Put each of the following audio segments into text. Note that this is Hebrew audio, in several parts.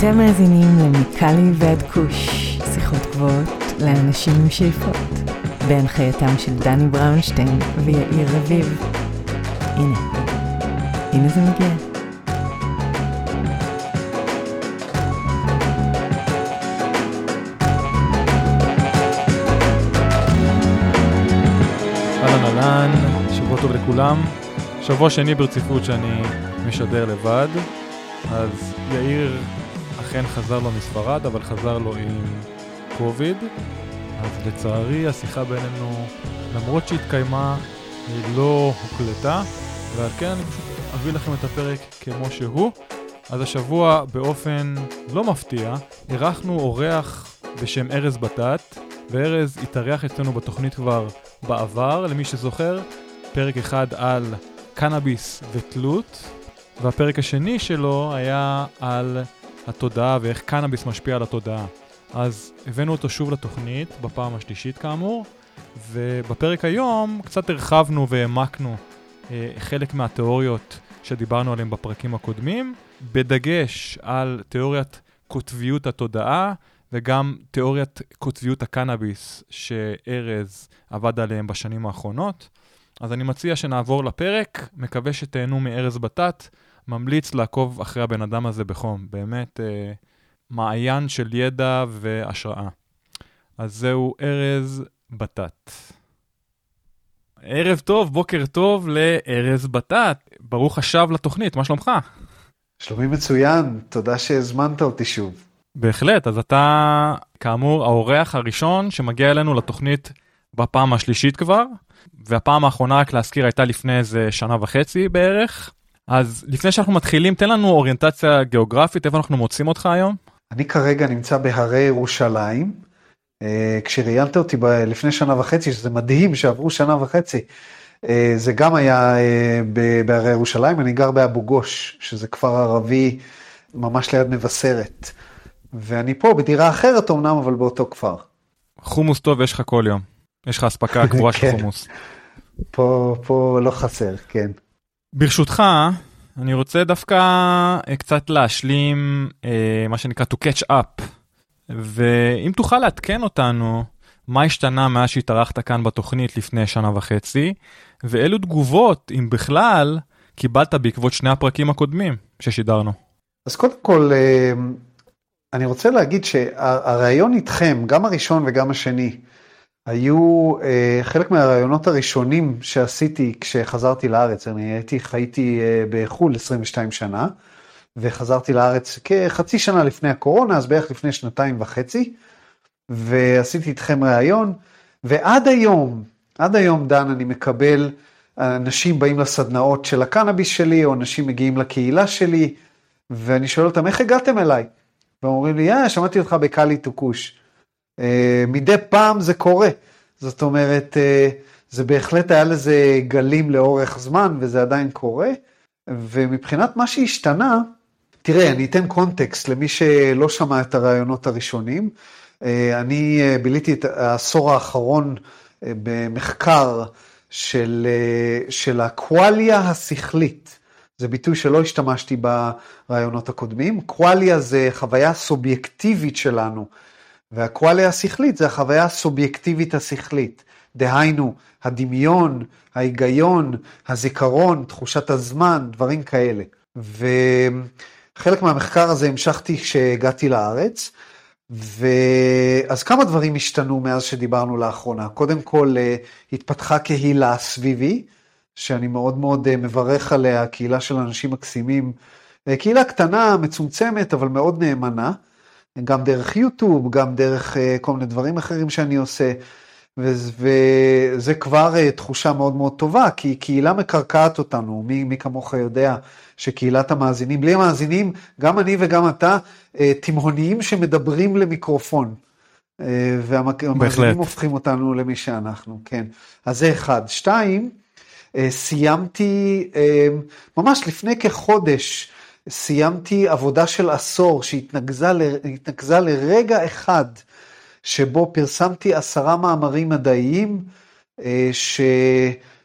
אתם מאזינים למיקלי ועד כוש, שיחות גבוהות לאנשים עם שאיפות, בהנחייתם של דני בראונשטיין ויאיר רביב. הנה, הנה זה מגיע. אהלן אהלן, שבוע טוב לכולם. שבוע שני ברציפות שאני משדר לבד, אז יאיר אכן חזר לו מספרד, אבל חזר לו עם קוביד. אז לצערי השיחה בינינו, למרות שהתקיימה, היא לא הוקלטה, ועל כן אני פשוט אביא לכם את הפרק כמו שהוא. אז השבוע באופן לא מפתיע, אירחנו אורח בשם ארז בטט, וארז התארח אצלנו בתוכנית כבר בעבר, למי שזוכר, פרק אחד על קנאביס ותלות, והפרק השני שלו היה על התודעה ואיך קנאביס משפיע על התודעה. אז הבאנו אותו שוב לתוכנית, בפעם השלישית כאמור, ובפרק היום קצת הרחבנו והעמקנו אה, חלק מהתיאוריות שדיברנו עליהן בפרקים הקודמים, בדגש על תיאוריית קוטביות התודעה וגם תיאוריית קוטביות הקנאביס שארז עבד עליהם בשנים האחרונות. אז אני מציע שנעבור לפרק, מקווה שתהנו מארז בטט, ממליץ לעקוב אחרי הבן אדם הזה בחום, באמת אה, מעיין של ידע והשראה. אז זהו ארז בטט. ערב טוב, בוקר טוב לארז בטט. ברוך השב לתוכנית, מה שלומך? שלומי מצוין, תודה שהזמנת אותי שוב. בהחלט, אז אתה כאמור האורח הראשון שמגיע אלינו לתוכנית בפעם השלישית כבר, והפעם האחרונה רק להזכיר הייתה לפני איזה שנה וחצי בערך. אז לפני שאנחנו מתחילים, תן לנו אוריינטציה גיאוגרפית, איפה אנחנו מוצאים אותך היום? אני כרגע נמצא בהרי ירושלים. אה, כשראיינת אותי ב- לפני שנה וחצי, שזה מדהים שעברו שנה וחצי, אה, זה גם היה אה, בהרי ירושלים, אני גר באבו גוש, שזה כפר ערבי ממש ליד מבשרת. ואני פה בדירה אחרת אמנם, אבל באותו כפר. חומוס טוב יש לך כל יום. יש לך אספקה קבועה של כן. חומוס. פה, פה לא חסר, כן. ברשותך, אני רוצה דווקא אה, קצת להשלים אה, מה שנקרא to catch up. ואם תוכל לעדכן אותנו מה השתנה מאז שהתארחת כאן בתוכנית לפני שנה וחצי, ואילו תגובות, אם בכלל, קיבלת בעקבות שני הפרקים הקודמים ששידרנו. אז קודם כל, אה, אני רוצה להגיד שהראיון איתכם, גם הראשון וגם השני, היו אה, חלק מהראיונות הראשונים שעשיתי כשחזרתי לארץ. אני הייתי, חייתי אה, בחו"ל 22 שנה, וחזרתי לארץ כחצי שנה לפני הקורונה, אז בערך לפני שנתיים וחצי, ועשיתי איתכם ראיון, ועד היום, עד היום, דן, אני מקבל, אנשים באים לסדנאות של הקנאביס שלי, או אנשים מגיעים לקהילה שלי, ואני שואל אותם, איך הגעתם אליי? והם אומרים לי, אה, שמעתי אותך בקאלי טוקוש. Uh, מדי פעם זה קורה. זאת אומרת, uh, זה בהחלט היה לזה גלים לאורך זמן, וזה עדיין קורה. ומבחינת מה שהשתנה, תראה, אני אתן קונטקסט למי שלא שמע את הרעיונות הראשונים. Uh, אני ביליתי את העשור האחרון במחקר של, של הקואליה השכלית. זה ביטוי שלא השתמשתי ברעיונות הקודמים. קואליה זה חוויה סובייקטיבית שלנו. והקואליה השכלית זה החוויה הסובייקטיבית השכלית. דהיינו, הדמיון, ההיגיון, הזיכרון, תחושת הזמן, דברים כאלה. וחלק מהמחקר הזה המשכתי כשהגעתי לארץ. ואז כמה דברים השתנו מאז שדיברנו לאחרונה. קודם כל, אה, התפתחה קהילה סביבי, שאני מאוד מאוד אה, מברך עליה, קהילה של אנשים מקסימים. אה, קהילה קטנה, מצומצמת, אבל מאוד נאמנה. גם דרך יוטיוב, גם דרך uh, כל מיני דברים אחרים שאני עושה, וזה, כבר uh, תחושה מאוד מאוד טובה, כי קהילה מקרקעת אותנו, מי, מי כמוך יודע שקהילת המאזינים, בלי המאזינים, גם אני וגם אתה, uh, תימהוניים שמדברים למיקרופון. והמאזינים הופכים אותנו למי שאנחנו, כן. אז זה אחד. שתיים, סיימתי ממש לפני כחודש, סיימתי עבודה של עשור שהתנקזה לרגע אחד שבו פרסמתי עשרה מאמרים מדעיים ש...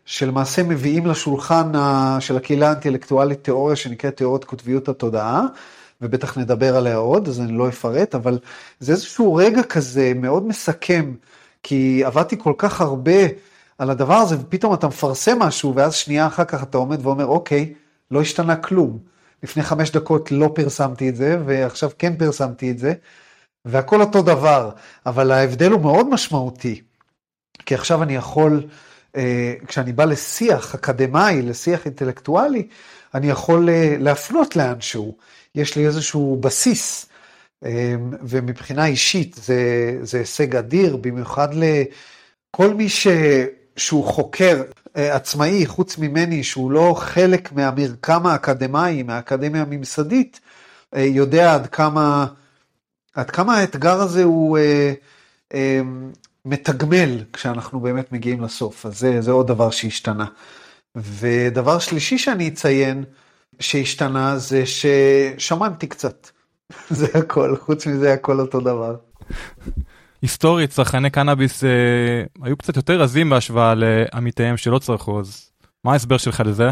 שלמעשה מביאים לשולחן של הקהילה האינטלקטואלית תיאוריה שנקראת תיאוריית קוטביות התודעה ובטח נדבר עליה עוד, אז אני לא אפרט, אבל זה איזשהו רגע כזה מאוד מסכם, כי עבדתי כל כך הרבה על הדבר הזה, ופתאום אתה מפרסם משהו, ואז שנייה אחר כך אתה עומד ואומר, אוקיי, לא השתנה כלום. לפני חמש דקות לא פרסמתי את זה, ועכשיו כן פרסמתי את זה, והכל אותו דבר, אבל ההבדל הוא מאוד משמעותי, כי עכשיו אני יכול, אה, כשאני בא לשיח אקדמאי, לשיח אינטלקטואלי, אני יכול אה, להפנות לאנשהו, יש לי איזשהו בסיס, אה, ומבחינה אישית זה, זה הישג אדיר, במיוחד לכל מי ש... שהוא חוקר אה, עצמאי, חוץ ממני, שהוא לא חלק מהמרקם האקדמאי, מהאקדמיה הממסדית, אה, יודע עד כמה, עד כמה האתגר הזה הוא אה, אה, מתגמל כשאנחנו באמת מגיעים לסוף. אז זה, זה עוד דבר שהשתנה. ודבר שלישי שאני אציין שהשתנה זה ששמנתי קצת. זה הכל, חוץ מזה הכל אותו דבר. היסטורית צרכני קנאביס אה, היו קצת יותר רזים בהשוואה לעמיתיהם שלא צרכו, אז מה ההסבר שלך לזה?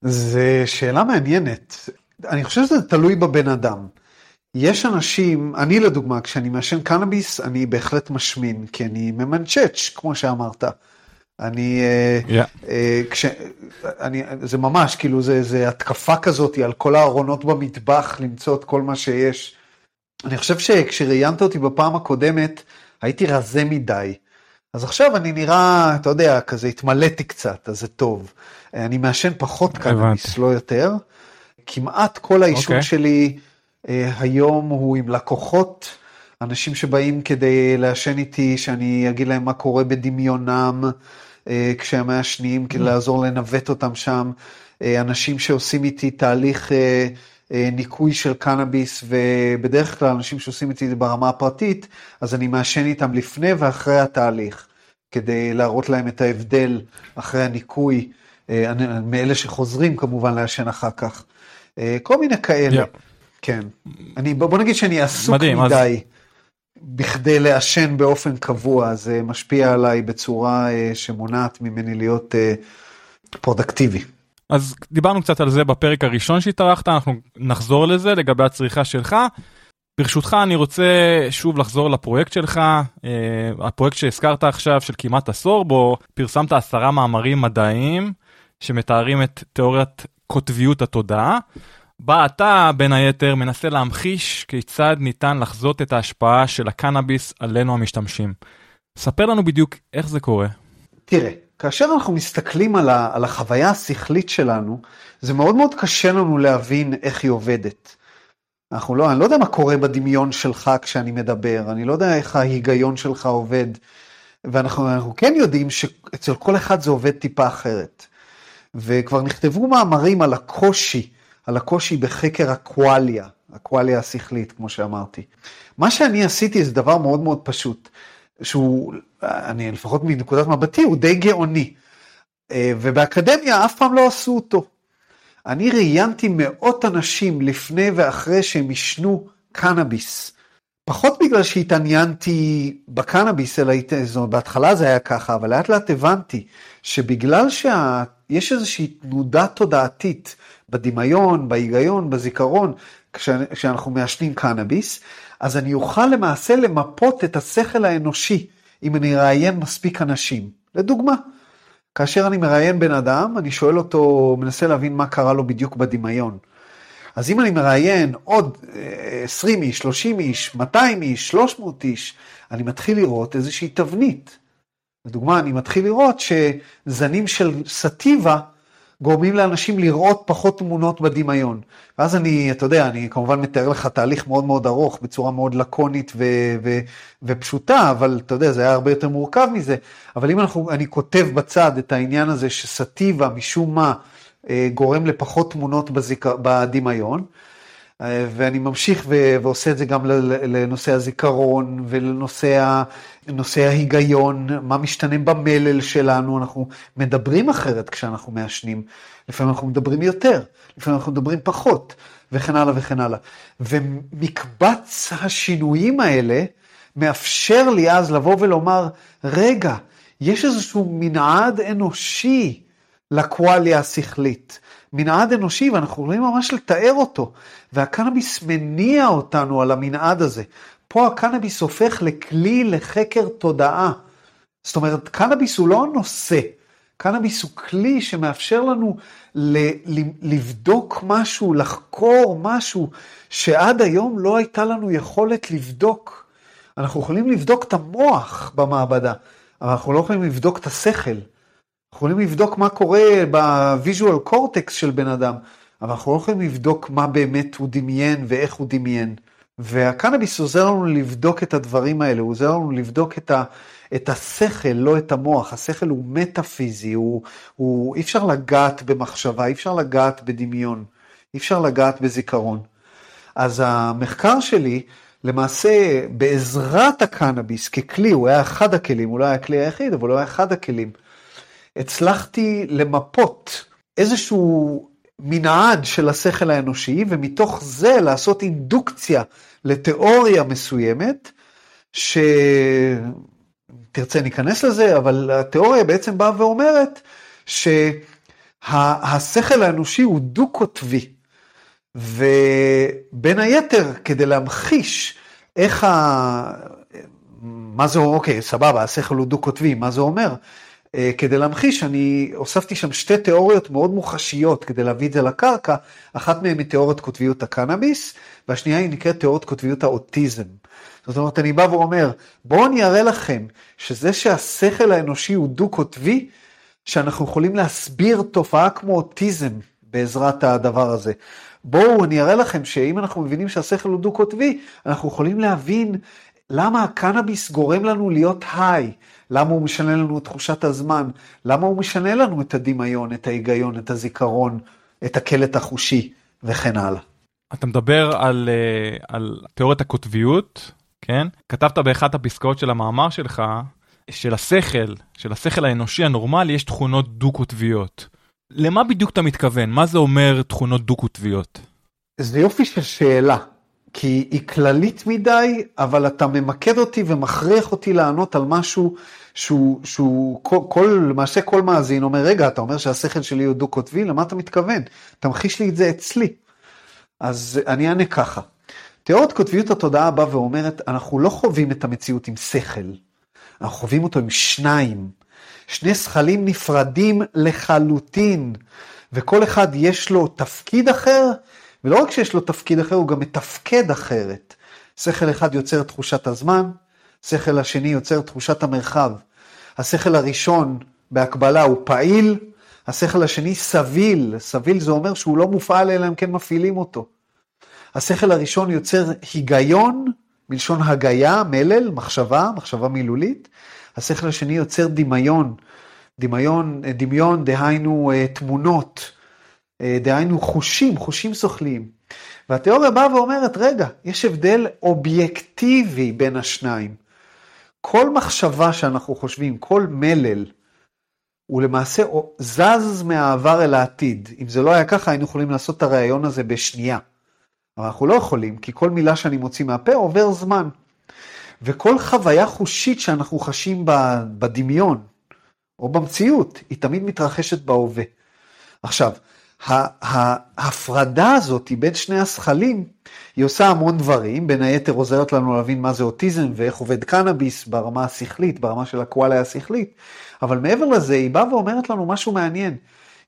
זה שאלה מעניינת. אני חושב שזה תלוי בבן אדם. יש אנשים, אני לדוגמה, כשאני מעשן קנאביס, אני בהחלט משמין, כי אני ממנצ'ץ', כמו שאמרת. אני, yeah. אה, אה, כש, אני, זה ממש, כאילו, זה, זה התקפה כזאת על כל הארונות במטבח, למצוא את כל מה שיש. אני חושב שכשראיינת אותי בפעם הקודמת, הייתי רזה מדי. אז עכשיו אני נראה, אתה יודע, כזה התמלאתי קצת, אז זה טוב. אני מעשן פחות קנאביס, לא יותר. כמעט כל העישון okay. אוקיי. שלי אה, היום הוא עם לקוחות, אנשים שבאים כדי לעשן איתי, שאני אגיד להם מה קורה בדמיונם אה, כשהם מעשנים, כדי mm. לעזור לנווט אותם שם. אה, אנשים שעושים איתי תהליך... אה, ניקוי של קנאביס, ובדרך כלל אנשים שעושים את זה ברמה הפרטית, אז אני מעשן איתם לפני ואחרי התהליך, כדי להראות להם את ההבדל אחרי הניקוי, אה, מאלה שחוזרים כמובן לעשן אחר כך. אה, כל מיני כאלה, yeah. כן. אני, בוא נגיד שאני עסוק מדהים, מדי. אז... בכדי לעשן באופן קבוע, זה משפיע עליי בצורה שמונעת ממני להיות פרודקטיבי. אז דיברנו קצת על זה בפרק הראשון שהתארחת, אנחנו נחזור לזה לגבי הצריכה שלך. ברשותך אני רוצה שוב לחזור לפרויקט שלך, אה, הפרויקט שהזכרת עכשיו של כמעט עשור, בו פרסמת עשרה מאמרים מדעיים שמתארים את תיאוריית קוטביות התודעה, בה אתה בין היתר מנסה להמחיש כיצד ניתן לחזות את ההשפעה של הקנאביס עלינו המשתמשים. ספר לנו בדיוק איך זה קורה. תראה, כאשר אנחנו מסתכלים על, ה, על החוויה השכלית שלנו, זה מאוד מאוד קשה לנו להבין איך היא עובדת. אנחנו לא, אני לא יודע מה קורה בדמיון שלך כשאני מדבר, אני לא יודע איך ההיגיון שלך עובד, ואנחנו כן יודעים שאצל כל אחד זה עובד טיפה אחרת. וכבר נכתבו מאמרים על הקושי, על הקושי בחקר הקואליה, הקואליה השכלית, כמו שאמרתי. מה שאני עשיתי זה דבר מאוד מאוד פשוט. שהוא, אני לפחות מנקודת מבטי, הוא די גאוני. אה, ובאקדמיה אף פעם לא עשו אותו. אני ראיינתי מאות אנשים לפני ואחרי שהם עישנו קנאביס. פחות בגלל שהתעניינתי בקנאביס, אלא זאת אומרת, בהתחלה זה היה ככה, אבל לאט לאט הבנתי שבגלל שיש איזושהי תנודה תודעתית בדמיון, בהיגיון, בזיכרון, כשאנחנו מעשנים קנאביס, אז אני אוכל למעשה למפות את השכל האנושי אם אני אראיין מספיק אנשים. לדוגמה, כאשר אני מראיין בן אדם, אני שואל אותו, מנסה להבין מה קרה לו בדיוק בדמיון. אז אם אני מראיין עוד 20 איש, 30 איש, 200 איש, 300 איש, אני מתחיל לראות איזושהי תבנית. לדוגמה, אני מתחיל לראות שזנים של סטיבה גורמים לאנשים לראות פחות תמונות בדמיון. ואז אני, אתה יודע, אני כמובן מתאר לך תהליך מאוד מאוד ארוך, בצורה מאוד לקונית ו- ו- ופשוטה, אבל אתה יודע, זה היה הרבה יותר מורכב מזה. אבל אם אנחנו, אני כותב בצד את העניין הזה שסטיבה משום מה אה, גורם לפחות תמונות בזיק... בדמיון, ואני ממשיך ו- ועושה את זה גם לנושא הזיכרון ולנושא ההיגיון, מה משתנה במלל שלנו, אנחנו מדברים אחרת כשאנחנו מעשנים, לפעמים אנחנו מדברים יותר, לפעמים אנחנו מדברים פחות, וכן הלאה וכן הלאה. ומקבץ השינויים האלה מאפשר לי אז לבוא ולומר, רגע, יש איזשהו מנעד אנושי לקואליה השכלית. מנעד אנושי ואנחנו יכולים ממש לתאר אותו, והקנאביס מניע אותנו על המנעד הזה. פה הקנאביס הופך לכלי לחקר תודעה. זאת אומרת, קנאביס הוא לא הנושא, קנאביס הוא כלי שמאפשר לנו לבדוק משהו, לחקור משהו, שעד היום לא הייתה לנו יכולת לבדוק. אנחנו יכולים לבדוק את המוח במעבדה, אבל אנחנו לא יכולים לבדוק את השכל. יכולים לבדוק מה קורה ב visual cortex של בן אדם, אבל אנחנו לא יכולים לבדוק מה באמת הוא דמיין ואיך הוא דמיין. והקנאביס עוזר לנו לבדוק את הדברים האלה, הוא עוזר לנו לבדוק את, ה, את השכל, לא את המוח. השכל הוא מטאפיזי, הוא, הוא, אי אפשר לגעת במחשבה, אי אפשר לגעת בדמיון, אי אפשר לגעת בזיכרון. אז המחקר שלי, למעשה בעזרת הקנאביס ככלי, הוא היה אחד הכלים, הוא לא היה הכלי היחיד, אבל הוא היה אחד הכלים. הצלחתי למפות איזשהו מנעד של השכל האנושי, ומתוך זה לעשות אינדוקציה לתיאוריה מסוימת, שתרצה ניכנס לזה, אבל התיאוריה בעצם באה ואומרת שהשכל האנושי הוא דו-קוטבי, ובין היתר, כדי להמחיש איך ה... מה זה, אוקיי, סבבה, השכל הוא דו-קוטבי, מה זה אומר? אה, כדי להמחיש, אני הוספתי שם שתי תיאוריות מאוד מוחשיות כדי להביא את זה לקרקע, אחת מהן היא תיאוריית קוטביות הקנאביס, והשנייה היא נקראת תיאוריית קוטביות האוטיזם. זאת אומרת, אני בא ואומר, בואו אני אראה לכם שזה שהשכל האנושי הוא דו-קוטבי, שאנחנו יכולים להסביר תופעה כמו אוטיזם בעזרת הדבר הזה. בואו אני אראה לכם שאם אנחנו מבינים שהשכל הוא דו-קוטבי, אנחנו יכולים להבין למה הקנאביס גורם לנו להיות היי, למה הוא משנה לנו את תחושת הזמן, למה הוא משנה לנו את הדמיון, את ההיגיון, את הזיכרון, את הקלט החושי וכן הלאה. אתה מדבר על, אה, על תיאוריית הקוטביות, כן? כתבת באחת הפסקאות של המאמר שלך, של השכל, של השכל האנושי הנורמלי, יש תכונות דו-קוטביות. למה בדיוק אתה מתכוון? מה זה אומר תכונות דו-קוטביות? זה יופי של שאלה. כי היא כללית מדי, אבל אתה ממקד אותי ומכריח אותי לענות על משהו שהוא, שהוא כל, כל, למעשה כל מאזין אומר, רגע, אתה אומר שהשכל שלי הוא דו-קוטבי, למה אתה מתכוון? תמחיש לי את זה אצלי. אז אני אענה ככה. תיאוריית קוטביות התודעה באה ואומרת, אנחנו לא חווים את המציאות עם שכל, אנחנו חווים אותו עם שניים. שני שכלים נפרדים לחלוטין, וכל אחד יש לו תפקיד אחר ולא רק שיש לו תפקיד אחר, הוא גם מתפקד אחרת. שכל אחד יוצר תחושת הזמן, שכל השני יוצר תחושת המרחב. השכל הראשון בהקבלה הוא פעיל, השכל השני סביל, סביל זה אומר שהוא לא מופעל אלא אם כן מפעילים אותו. השכל הראשון יוצר היגיון, מלשון הגיה, מלל, מחשבה, מחשבה מילולית. השכל השני יוצר דמיון, דמיון, דמיון, דהיינו אה, תמונות, דהיינו חושים, חושים שוכליים. והתיאוריה באה ואומרת, רגע, יש הבדל אובייקטיבי בין השניים. כל מחשבה שאנחנו חושבים, כל מלל, הוא למעשה זז מהעבר אל העתיד. אם זה לא היה ככה, היינו יכולים לעשות את הרעיון הזה בשנייה. אבל אנחנו לא יכולים, כי כל מילה שאני מוציא מהפה עובר זמן. וכל חוויה חושית שאנחנו חשים בדמיון, או במציאות, היא תמיד מתרחשת בהווה. עכשיו, ההפרדה הזאת בין שני הזכלים, היא עושה המון דברים, בין היתר עוזרת לנו להבין מה זה אוטיזם ואיך עובד קנאביס ברמה השכלית, ברמה של הקואליה השכלית, אבל מעבר לזה היא באה ואומרת לנו משהו מעניין.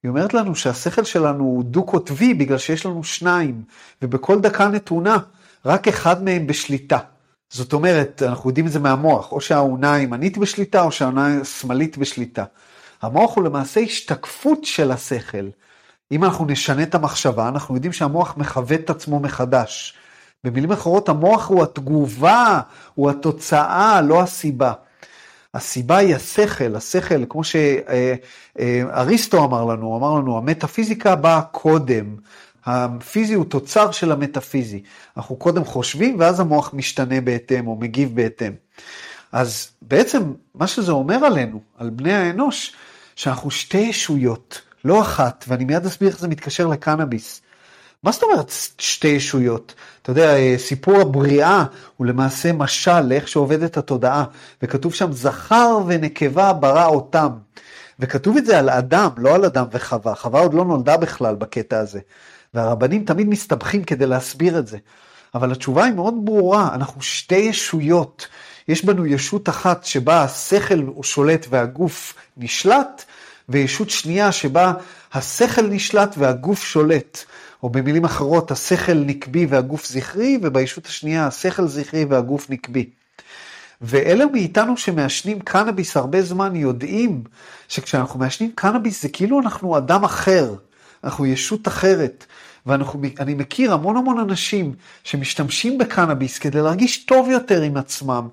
היא אומרת לנו שהשכל שלנו הוא דו-קוטבי בגלל שיש לנו שניים, ובכל דקה נתונה רק אחד מהם בשליטה. זאת אומרת, אנחנו יודעים את זה מהמוח, או שהאונה הימנית בשליטה או שהאונה השמאלית בשליטה. המוח הוא למעשה השתקפות של השכל. אם אנחנו נשנה את המחשבה, אנחנו יודעים שהמוח מכוות את עצמו מחדש. במילים אחרות, המוח הוא התגובה, הוא התוצאה, לא הסיבה. הסיבה היא השכל, השכל, כמו שאריסטו אמר לנו, אמר לנו, המטאפיזיקה באה קודם. הפיזי הוא תוצר של המטאפיזי. אנחנו קודם חושבים, ואז המוח משתנה בהתאם, או מגיב בהתאם. אז בעצם, מה שזה אומר עלינו, על בני האנוש, שאנחנו שתי ישויות. לא אחת, ואני מיד אסביר איך זה מתקשר לקנאביס. מה זאת אומרת שתי ישויות? אתה יודע, סיפור הבריאה הוא למעשה משל לאיך שעובדת התודעה, וכתוב שם זכר ונקבה ברא אותם. וכתוב את זה על אדם, לא על אדם וחווה. חווה עוד לא נולדה בכלל בקטע הזה. והרבנים תמיד מסתבכים כדי להסביר את זה. אבל התשובה היא מאוד ברורה, אנחנו שתי ישויות. יש בנו ישות אחת שבה השכל הוא שולט והגוף נשלט, וישות שנייה שבה השכל נשלט והגוף שולט. או במילים אחרות, השכל נקבי והגוף זכרי, ובישות השנייה השכל זכרי והגוף נקבי. ואלה מאיתנו שמעשנים קנאביס הרבה זמן יודעים שכשאנחנו מעשנים קנאביס זה כאילו אנחנו אדם אחר, אנחנו ישות אחרת. ואני מכיר המון המון אנשים שמשתמשים בקנאביס כדי להרגיש טוב יותר עם עצמם.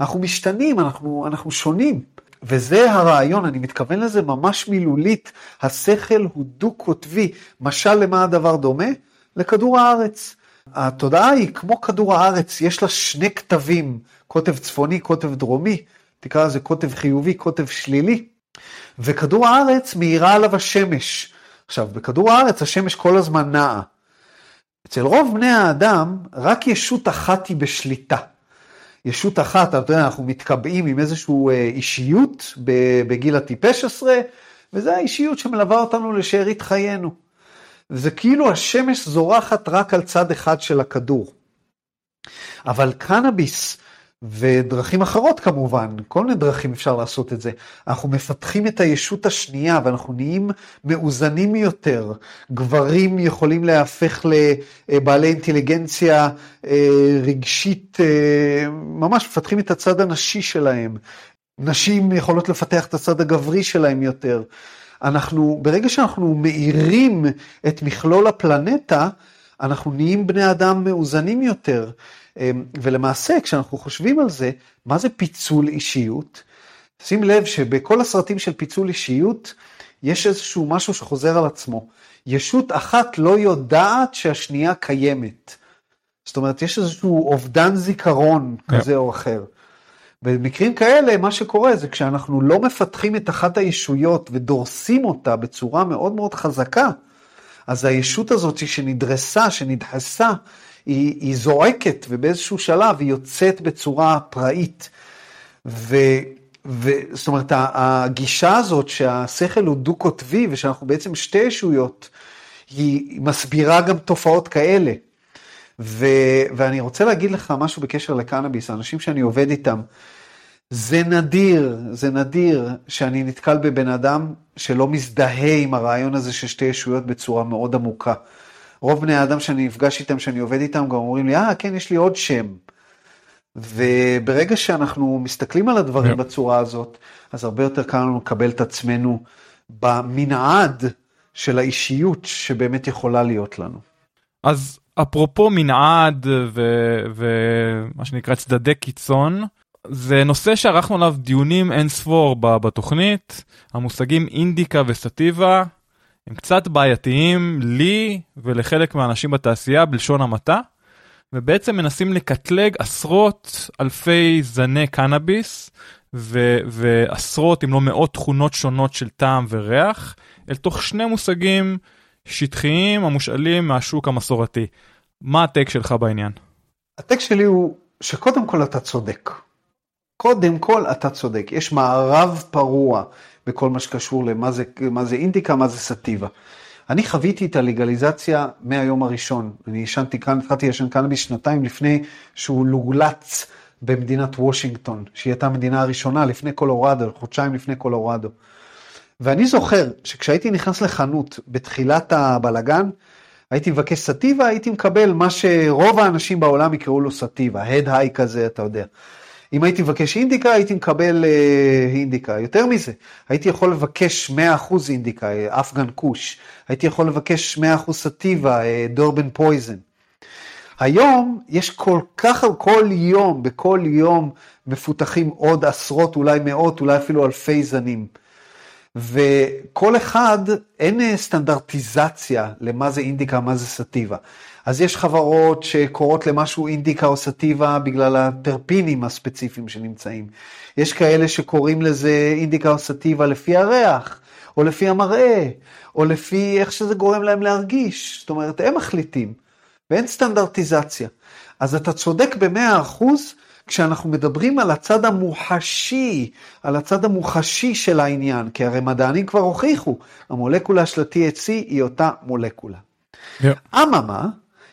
אנחנו משתנים, אנחנו, אנחנו שונים. וזה הרעיון, אני מתכוון לזה ממש מילולית. השכל הוא דו-קוטבי. משל למה הדבר דומה? לכדור הארץ. התודעה היא כמו כדור הארץ, יש לה שני כתבים, קוטב צפוני, קוטב דרומי, תקרא לזה קוטב חיובי, קוטב שלילי, וכדור הארץ מאירה עליו השמש. עכשיו, בכדור הארץ השמש כל הזמן נעה. אצל רוב בני האדם, רק ישות אחת היא בשליטה. ישות אחת, אתה יודע, אנחנו מתקבעים עם איזושהי אה, אישיות בגיל הטיפש עשרה, וזו האישיות שמלווה אותנו לשארית חיינו. זה כאילו השמש זורחת רק על צד אחד של הכדור. אבל קנאביס ודרכים אחרות כמובן, כל מיני דרכים אפשר לעשות את זה. אנחנו מפתחים את הישות השנייה ואנחנו נהיים מאוזנים יותר. גברים יכולים להפך לבעלי אינטליגנציה אה, רגשית, אה, ממש מפתחים את הצד הנשי שלהם. נשים יכולות לפתח את הצד הגברי שלהם יותר. אנחנו, ברגע שאנחנו מאירים את מכלול הפלנטה, אנחנו נהיים בני אדם מאוזנים יותר. אמ, ולמעשה, כשאנחנו חושבים על זה, מה זה פיצול אישיות? שים לב שבכל הסרטים של פיצול אישיות, יש איזשהו משהו שחוזר על עצמו. ישות אחת לא יודעת שהשנייה קיימת. זאת אומרת, יש איזשהו אובדן זיכרון yeah. כזה או אחר. במקרים כאלה, מה שקורה זה כשאנחנו לא מפתחים את אחת הישויות ודורסים אותה בצורה מאוד מאוד חזקה, אז הישות הזאת שנדרסה, שנדחסה, היא, היא זועקת ובאיזשהו שלב היא יוצאת בצורה פראית. ו, ו, זאת אומרת, הגישה הזאת שהשכל הוא דו-קוטבי ושאנחנו בעצם שתי ישויות, היא מסבירה גם תופעות כאלה. ו, ואני רוצה להגיד לך משהו בקשר לקנאביס, האנשים שאני עובד איתם, זה נדיר, זה נדיר שאני נתקל בבן אדם שלא מזדהה עם הרעיון הזה של שתי ישויות בצורה מאוד עמוקה. רוב בני האדם שאני נפגש איתם, שאני עובד איתם, גם אומרים לי, אה, כן, יש לי עוד שם. וברגע שאנחנו מסתכלים על הדברים yeah. בצורה הזאת, אז הרבה יותר קל לנו לקבל את עצמנו במנעד של האישיות שבאמת יכולה להיות לנו. אז אפרופו מנעד ומה שנקרא צדדי קיצון, זה נושא שערכנו עליו דיונים אין ספור בתוכנית, המושגים אינדיקה וסטיבה הם קצת בעייתיים לי ולחלק מהאנשים בתעשייה בלשון המעטה, ובעצם מנסים לקטלג עשרות אלפי זני קנאביס ו- ועשרות אם לא מאות תכונות שונות של טעם וריח, אל תוך שני מושגים שטחיים המושאלים מהשוק המסורתי. מה הטק שלך בעניין? הטק שלי הוא שקודם כל אתה צודק. קודם כל אתה צודק, יש מערב פרוע בכל מה שקשור למה זה, מה זה אינדיקה, מה זה סטיבה. אני חוויתי את הלגליזציה מהיום הראשון. אני ישנתי כאן, התחלתי לשן קנאביס שנתיים לפני שהוא לוגלץ במדינת וושינגטון, שהיא הייתה המדינה הראשונה לפני קולורדו, חודשיים לפני קולורדו. ואני זוכר שכשהייתי נכנס לחנות בתחילת הבלגן, הייתי מבקש סטיבה, הייתי מקבל מה שרוב האנשים בעולם יקראו לו סטיבה, הד היי כזה, אתה יודע. אם הייתי מבקש אינדיקה, הייתי מקבל אה, אינדיקה. יותר מזה, הייתי יכול לבקש 100% אינדיקה, אה, אפגן כוש. הייתי יכול לבקש 100% סטיבה, אה, דורבן פויזן. היום יש כל כך, כל יום, בכל יום מפותחים עוד עשרות, אולי מאות, אולי אפילו אלפי זנים. וכל אחד, אין אה, סטנדרטיזציה למה זה אינדיקה, מה זה סטיבה. אז יש חברות שקוראות למשהו אינדיקה או סטיבה בגלל הטרפינים הספציפיים שנמצאים. יש כאלה שקוראים לזה אינדיקה או סטיבה לפי הריח, או לפי המראה, או לפי איך שזה גורם להם להרגיש. זאת אומרת, הם מחליטים, ואין סטנדרטיזציה. אז אתה צודק במאה אחוז כשאנחנו מדברים על הצד המוחשי, על הצד המוחשי של העניין, כי הרי מדענים כבר הוכיחו, המולקולה של ה-THC היא אותה מולקולה. Yeah.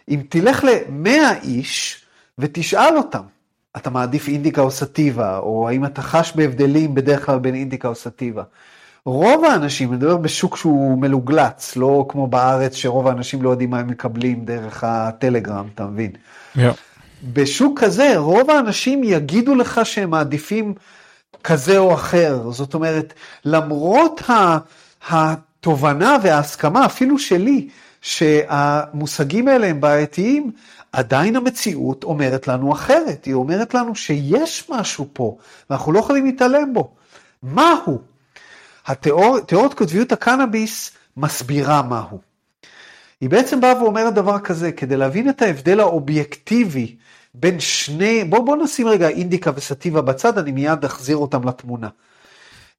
אם תלך ל-100 איש ותשאל אותם, אתה מעדיף אינדיקה או סטיבה, או האם אתה חש בהבדלים בדרך כלל בין אינדיקה או סטיבה. רוב האנשים, אני מדבר בשוק שהוא מלוגלץ, לא כמו בארץ שרוב האנשים לא יודעים מה הם מקבלים דרך הטלגרם, אתה מבין? Yeah. בשוק כזה, רוב האנשים יגידו לך שהם מעדיפים כזה או אחר. זאת אומרת, למרות התובנה וההסכמה, אפילו שלי, שהמושגים האלה הם בעייתיים, עדיין המציאות אומרת לנו אחרת. היא אומרת לנו שיש משהו פה, ואנחנו לא יכולים להתעלם בו. מהו? התיאוריות קוטביות הקנאביס מסבירה מהו. היא בעצם באה ואומרת דבר כזה, כדי להבין את ההבדל האובייקטיבי בין שני, בוא, בוא נשים רגע אינדיקה וסטיבה בצד, אני מיד אחזיר אותם לתמונה.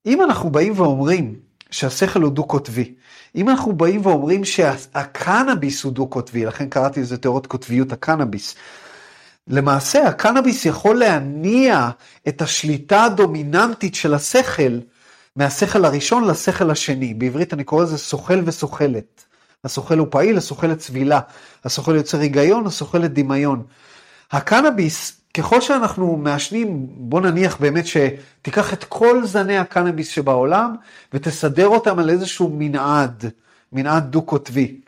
אם אנחנו באים ואומרים שהשכל הוא דו-קוטבי, אם אנחנו באים ואומרים שהקנאביס הוא דו-קוטבי, לכן קראתי לזה תיאוריות קוטביות הקנאביס, למעשה הקנאביס יכול להניע את השליטה הדומיננטית של השכל מהשכל הראשון לשכל השני. בעברית אני קורא לזה סוכל וסוכלת. הסוכל הוא פעיל, הסוכלת צבילה, הסוכל יוצר היגיון, הסוכלת דמיון. הקנאביס, ככל שאנחנו מעשנים, בוא נניח באמת שתיקח את כל זני הקנאביס שבעולם ותסדר אותם על איזשהו מנעד, מנעד דו-קוטבי.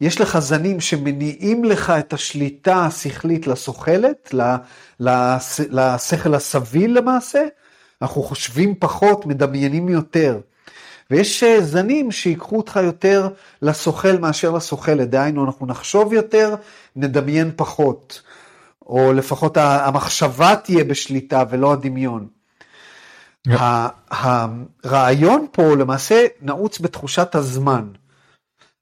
יש לך זנים שמניעים לך את השליטה השכלית לסוכלת, לשכל הסביל למעשה, אנחנו חושבים פחות, מדמיינים יותר. ויש אה, זנים שיקחו אותך יותר לסוכל מאשר לסוכלת, דהיינו אנחנו נחשוב יותר, נדמיין פחות. או לפחות המחשבה תהיה בשליטה ולא הדמיון. Yeah. הרעיון פה למעשה נעוץ בתחושת הזמן.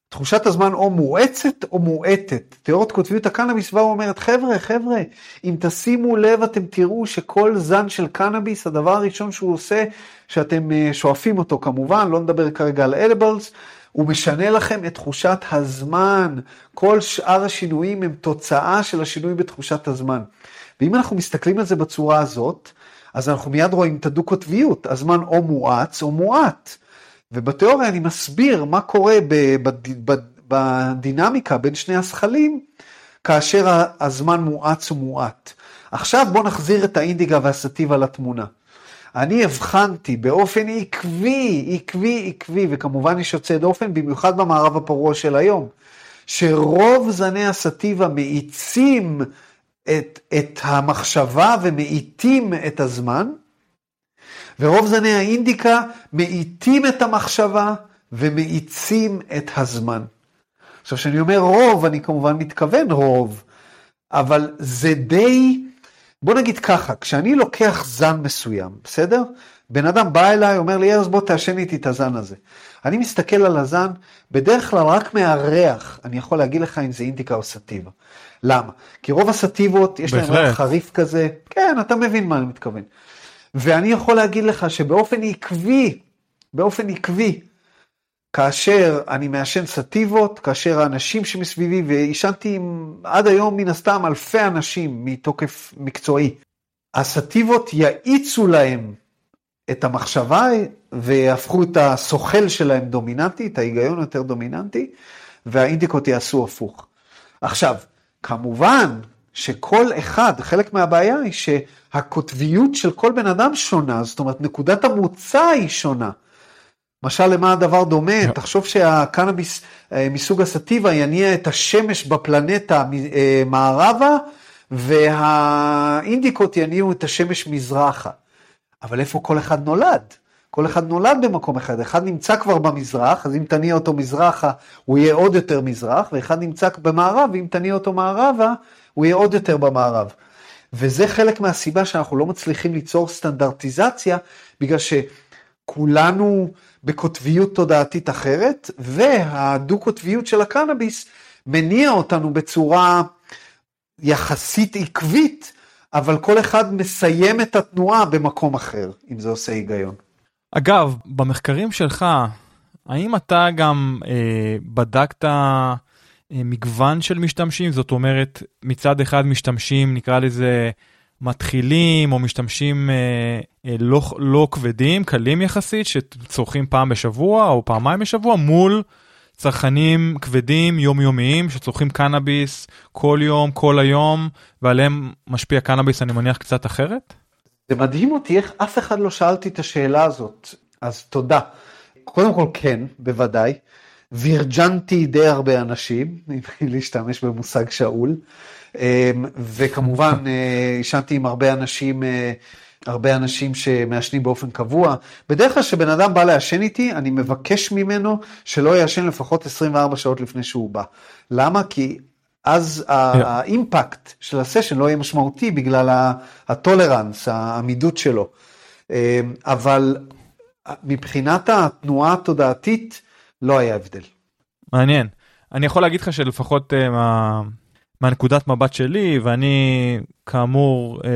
תחושת הזמן או מואצת או מואטת. תיאוריות קוטביות הקנאביס באה ואומרת, חבר'ה, חבר'ה, אם תשימו לב אתם תראו שכל זן של קנאביס, הדבר הראשון שהוא עושה, שאתם אה, שואפים אותו כמובן, לא נדבר כרגע על אדיבלס, הוא משנה לכם את תחושת הזמן. כל שאר השינויים הם תוצאה של השינוי בתחושת הזמן. ואם אנחנו מסתכלים על זה בצורה הזאת, אז אנחנו מיד רואים את הדו-קוטביות, הזמן או מואץ או מועט. ובתיאוריה אני מסביר מה קורה בדינמיקה בין שני הזכלים, כאשר הזמן מואץ ומועט. עכשיו בואו נחזיר את האינדיגה והסטיבה לתמונה. אני הבחנתי באופן עקבי, עקבי, עקבי, וכמובן יש יוצא דופן, במיוחד במערב הפרוע של היום, שרוב זני הסטיבה מאיצים את, את המחשבה ומאיטים את הזמן, ורוב זני האינדיקה מאיטים את המחשבה ומאיצים את הזמן. עכשיו, כשאני אומר רוב, אני כמובן מתכוון רוב, אבל זה די בוא נגיד ככה, כשאני לוקח זן מסוים, בסדר? בן אדם בא אליי, אומר לי, ארז בוא תעשן איתי את הזן הזה. אני מסתכל על הזן, בדרך כלל רק מהריח, אני יכול להגיד לך אם זה אינדיקה או סטיבה. למה? כי רוב הסטיבות, יש להם ריח חריף כזה, כן, אתה מבין מה אני מתכוון. ואני יכול להגיד לך שבאופן עקבי, באופן עקבי, כאשר אני מעשן סטיבות, כאשר האנשים שמסביבי, ועישנתי עם, עד היום מן הסתם אלפי אנשים מתוקף מקצועי, הסטיבות יאיצו להם את המחשבה ויהפכו את הסוחל שלהם דומיננטי, את ההיגיון יותר דומיננטי, והאינדיקות יעשו הפוך. עכשיו, כמובן שכל אחד, חלק מהבעיה היא שהקוטביות של כל בן אדם שונה, זאת אומרת נקודת המוצא היא שונה. משל למה הדבר דומה? Yeah. תחשוב שהקנאביס אה, מסוג הסטיבה יניע את השמש בפלנטה אה, מערבה, והאינדיקות יניעו את השמש מזרחה. אבל איפה כל אחד נולד? כל אחד נולד במקום אחד, אחד נמצא כבר במזרח, אז אם תניע אותו מזרחה, הוא יהיה עוד יותר מזרח, ואחד נמצא במערב, ואם תניע אותו מערבה, הוא יהיה עוד יותר במערב. וזה חלק מהסיבה שאנחנו לא מצליחים ליצור סטנדרטיזציה, בגלל שכולנו בקוטביות תודעתית אחרת, והדו-קוטביות של הקנאביס מניע אותנו בצורה יחסית עקבית, אבל כל אחד מסיים את התנועה במקום אחר, אם זה עושה היגיון. אגב, במחקרים שלך, האם אתה גם אה, בדקת אה, מגוון של משתמשים? זאת אומרת, מצד אחד משתמשים, נקרא לזה, מתחילים או משתמשים אה, אה, לא, לא כבדים, קלים יחסית, שצורכים פעם בשבוע או פעמיים בשבוע, מול צרכנים כבדים יומיומיים שצורכים קנאביס כל יום, כל היום, ועליהם משפיע קנאביס, אני מניח, קצת אחרת? זה מדהים אותי איך אף אחד לא שאלתי את השאלה הזאת, אז תודה. קודם כל כן, בוודאי. וירג'נתי די הרבה אנשים, אם להשתמש במושג שאול, וכמובן אה, עישנתי עם הרבה אנשים, אה, הרבה אנשים שמעשנים באופן קבוע. בדרך כלל כשבן אדם בא לעשן איתי, אני מבקש ממנו שלא יעשן לפחות 24 שעות לפני שהוא בא. למה? כי אז האימפקט של הסשן לא יהיה משמעותי בגלל הטולרנס, העמידות שלו. אמ, אבל מבחינת התנועה התודעתית, לא היה הבדל. מעניין. אני יכול להגיד לך שלפחות uh, מה, מהנקודת מבט שלי, ואני כאמור uh,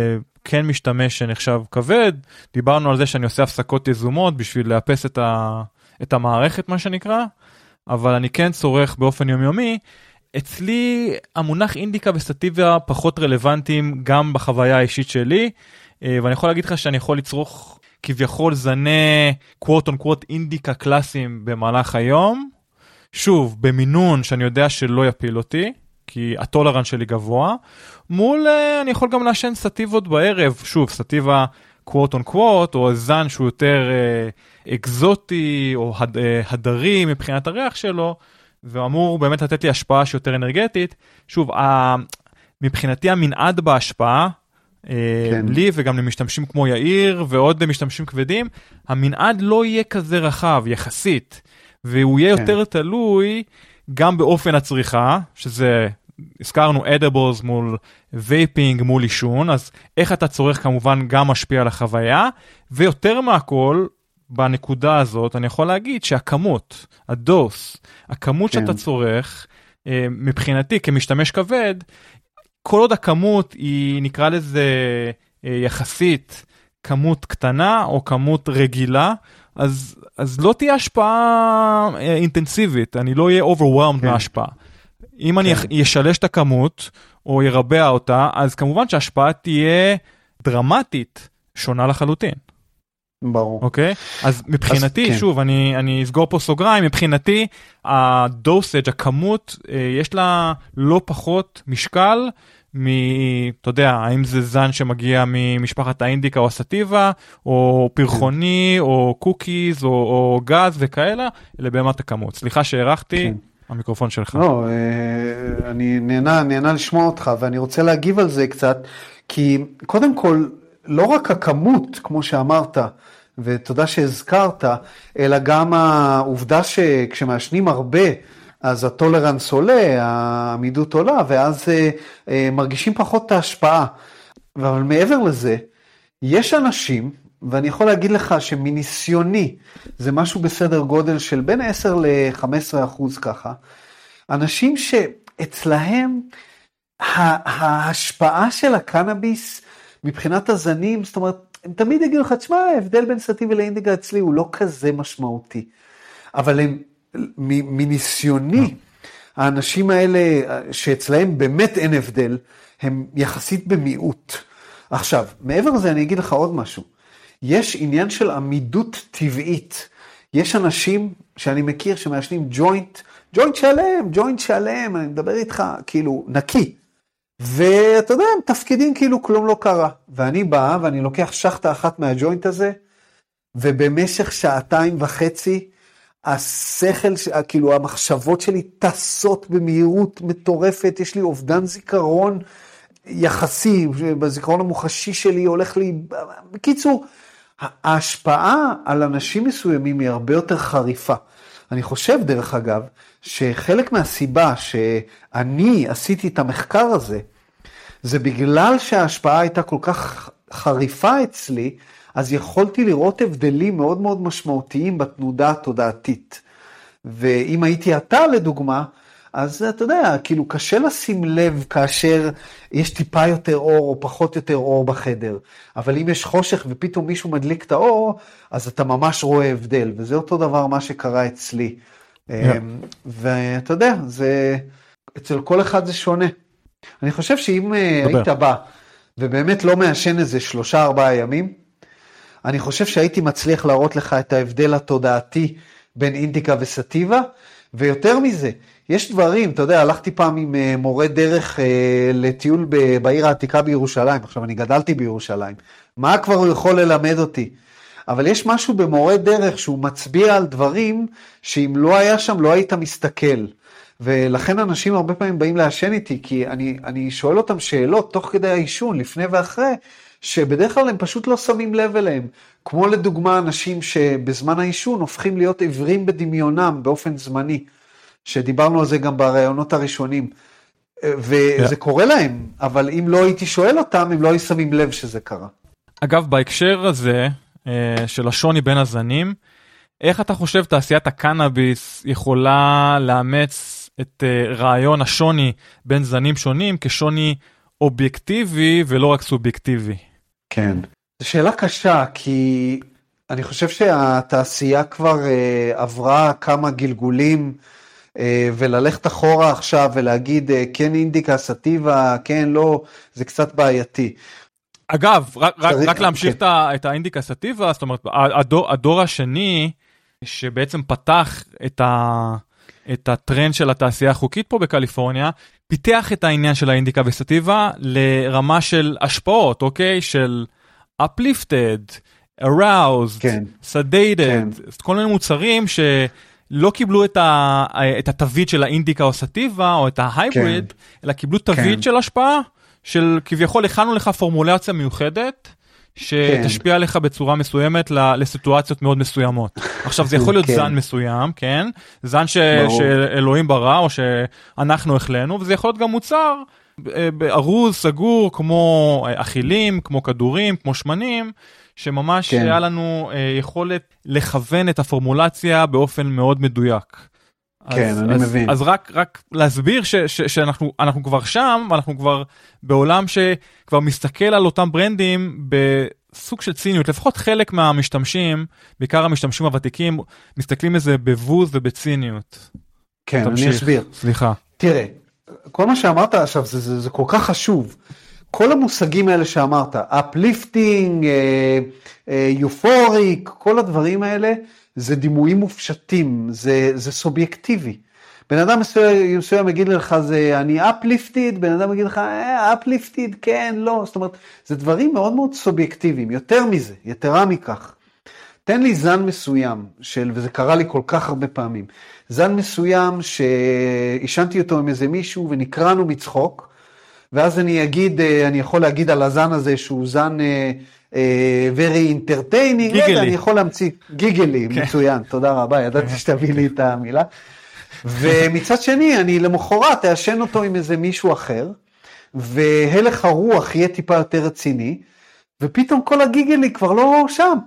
כן משתמש שנחשב כבד, דיברנו על זה שאני עושה הפסקות יזומות בשביל לאפס את, ה, את המערכת מה שנקרא, אבל אני כן צורך באופן יומיומי. אצלי המונח אינדיקה וסטיביה פחות רלוונטיים גם בחוויה האישית שלי, uh, ואני יכול להגיד לך שאני יכול לצרוך כביכול זני קוואט און קוואט אינדיקה קלאסיים במהלך היום. שוב, במינון שאני יודע שלא יפיל אותי, כי הטולרנס שלי גבוה. מול, uh, אני יכול גם לעשן סטיבות בערב, שוב, סטיבה קוואט און קוואט, או זן שהוא יותר uh, אקזוטי, או הד, uh, הדרי מבחינת הריח שלו, ואמור באמת לתת לי השפעה שיותר אנרגטית. שוב, uh, מבחינתי המנעד בהשפעה, אה, כן. לי וגם למשתמשים כמו יאיר ועוד למשתמשים כבדים, המנעד לא יהיה כזה רחב יחסית, והוא יהיה כן. יותר תלוי גם באופן הצריכה, שזה, הזכרנו edibles מול vaping מול עישון, אז איך אתה צורך כמובן גם משפיע על החוויה, ויותר מהכל, בנקודה הזאת אני יכול להגיד שהכמות, ה dose, הכמות כן. שאתה צורך, אה, מבחינתי כמשתמש כבד, כל עוד הכמות היא נקרא לזה אה, יחסית כמות קטנה או כמות רגילה, אז, אז לא תהיה השפעה אה, אינטנסיבית, אני לא אהיה overwhelmed כן. מההשפעה. אם כן. אני אשלש את הכמות או ירבע אותה, אז כמובן שההשפעה תהיה דרמטית שונה לחלוטין. ברור. אוקיי? אז מבחינתי, אז, כן. שוב, אני, אני אסגור פה סוגריים, מבחינתי הדוסג', הכמות, אה, יש לה לא פחות משקל מ... אתה יודע, האם זה זן שמגיע ממשפחת האינדיקה או הסטיבה, או פרחוני, כן. או קוקיז, או, או גז וכאלה, אלה באמת הכמות. סליחה שהארכתי. כן. המיקרופון שלך. לא, אה, אני נהנה, נהנה לשמוע אותך, ואני רוצה להגיב על זה קצת, כי קודם כל, לא רק הכמות, כמו שאמרת, ותודה שהזכרת, אלא גם העובדה שכשמעשנים הרבה, אז הטולרנס עולה, העמידות עולה, ואז אה, אה, מרגישים פחות את ההשפעה. אבל מעבר לזה, יש אנשים, ואני יכול להגיד לך שמניסיוני, זה משהו בסדר גודל של בין 10 ל-15 אחוז ככה, אנשים שאצלהם ההשפעה של הקנאביס מבחינת הזנים, זאת אומרת, הם תמיד יגידו לך, תשמע, ההבדל בין סטיבי לאינדיגה אצלי הוא לא כזה משמעותי. אבל הם, מניסיוני, האנשים האלה, שאצלהם באמת אין הבדל, הם יחסית במיעוט. עכשיו, מעבר לזה אני אגיד לך עוד משהו. יש עניין של עמידות טבעית. יש אנשים שאני מכיר שמעשנים ג'וינט, ג'וינט שלם, ג'וינט שלם, אני מדבר איתך כאילו נקי. ואתה יודע, הם תפקידים כאילו כלום לא קרה. ואני בא ואני לוקח שחטה אחת מהג'וינט הזה, ובמשך שעתיים וחצי, השכל, כאילו המחשבות שלי טסות במהירות מטורפת, יש לי אובדן זיכרון יחסי, בזיכרון המוחשי שלי הולך לי, בקיצור, ההשפעה על אנשים מסוימים היא הרבה יותר חריפה. אני חושב, דרך אגב, שחלק מהסיבה שאני עשיתי את המחקר הזה, זה בגלל שההשפעה הייתה כל כך חריפה אצלי, אז יכולתי לראות הבדלים מאוד מאוד משמעותיים בתנודה התודעתית. ואם הייתי אתה לדוגמה, אז אתה יודע, כאילו קשה לשים לב כאשר יש טיפה יותר אור או פחות יותר אור בחדר. אבל אם יש חושך ופתאום מישהו מדליק את האור, אז אתה ממש רואה הבדל, וזה אותו דבר מה שקרה אצלי. Yeah. אמ, ואתה יודע, זה, אצל כל אחד זה שונה. אני חושב שאם אה, דבר. היית בא ובאמת לא מעשן איזה שלושה ארבעה ימים, אני חושב שהייתי מצליח להראות לך את ההבדל התודעתי בין אינדיקה וסטיבה, ויותר מזה, יש דברים, אתה יודע, הלכתי פעם עם אה, מורה דרך אה, לטיול בעיר העתיקה בירושלים, עכשיו אני גדלתי בירושלים, מה כבר הוא יכול ללמד אותי? אבל יש משהו במורה דרך שהוא מצביע על דברים שאם לא היה שם לא היית מסתכל. ולכן אנשים הרבה פעמים באים לעשן איתי, כי אני, אני שואל אותם שאלות תוך כדי העישון, לפני ואחרי, שבדרך כלל הם פשוט לא שמים לב אליהם. כמו לדוגמה אנשים שבזמן העישון הופכים להיות עיוורים בדמיונם באופן זמני, שדיברנו על זה גם בראיונות הראשונים. וזה yeah. קורה להם, אבל אם לא הייתי שואל אותם, הם לא היו שמים לב שזה קרה. אגב, בהקשר הזה אה, של השוני בין הזנים, איך אתה חושב תעשיית הקנאביס יכולה לאמץ את אה, רעיון השוני בין זנים שונים כשוני אובייקטיבי ולא רק סובייקטיבי? כן, זו שאלה קשה, כי אני חושב שהתעשייה כבר uh, עברה כמה גלגולים, וללכת אחורה עכשיו ולהגיד uh, כן אינדיקה, סטיבה, כן, לא, זה קצת בעייתי. אגב, רק, רק, רק להמשיך כן. את האינדיקה סטיבה, זאת אומרת, הדור, הדור השני שבעצם פתח את, ה, את הטרנד של התעשייה החוקית פה בקליפורניה, פיתח את העניין של האינדיקה וסטיבה לרמה של השפעות, אוקיי? של uplifted, aroused, כן. sedated, כן. כל מיני מוצרים שלא קיבלו את, ה, את התווית של האינדיקה או סטיבה או את ההייבריד, כן. אלא קיבלו תווית כן. של השפעה, של כביכול הכנו לך פורמולציה מיוחדת. שתשפיע כן. עליך בצורה מסוימת לסיטואציות מאוד מסוימות. עכשיו זה יכול להיות כן. זן מסוים, כן? זן ש... שאלוהים ברא או שאנחנו החלנו, וזה יכול להיות גם מוצר אה, ארוז, סגור, כמו אה, אכילים, כמו כדורים, כמו שמנים, שממש כן. היה לנו אה, יכולת לכוון את הפורמולציה באופן מאוד מדויק. כן, אז, אני אז, מבין. אז רק, רק להסביר ש, ש, שאנחנו אנחנו כבר שם, אנחנו כבר בעולם שכבר מסתכל על אותם ברנדים בסוג של ציניות, לפחות חלק מהמשתמשים, בעיקר המשתמשים הוותיקים, מסתכלים על זה בבוז ובציניות. כן, תמשיך. אני אסביר. סליחה. תראה, כל מה שאמרת עכשיו זה, זה, זה כל כך חשוב. כל המושגים האלה שאמרת, uplifting, euphoric, כל הדברים האלה, זה דימויים מופשטים, זה, זה סובייקטיבי. בן אדם מסוים, מסוים יגיד לך זה אני uplifted, בן אדם יגיד לך uplifted, אה, כן, לא, זאת אומרת, זה דברים מאוד מאוד סובייקטיביים, יותר מזה, יתרה מכך. תן לי זן מסוים של, וזה קרה לי כל כך הרבה פעמים, זן מסוים שעישנתי אותו עם איזה מישהו ונקרענו מצחוק, ואז אני אגיד, אה, אני יכול להגיד על הזן הזה שהוא זן אה, אה, very entertaining, גיגלי. רגע, אני יכול להמציא, גיגלי, כן. מצוין, תודה רבה, ידעתי כן. שתביא לי את המילה. ומצד שני, אני למחרת אעשן אותו עם איזה מישהו אחר, והלך הרוח יהיה טיפה יותר רציני, ופתאום כל הגיגלי כבר לא שם.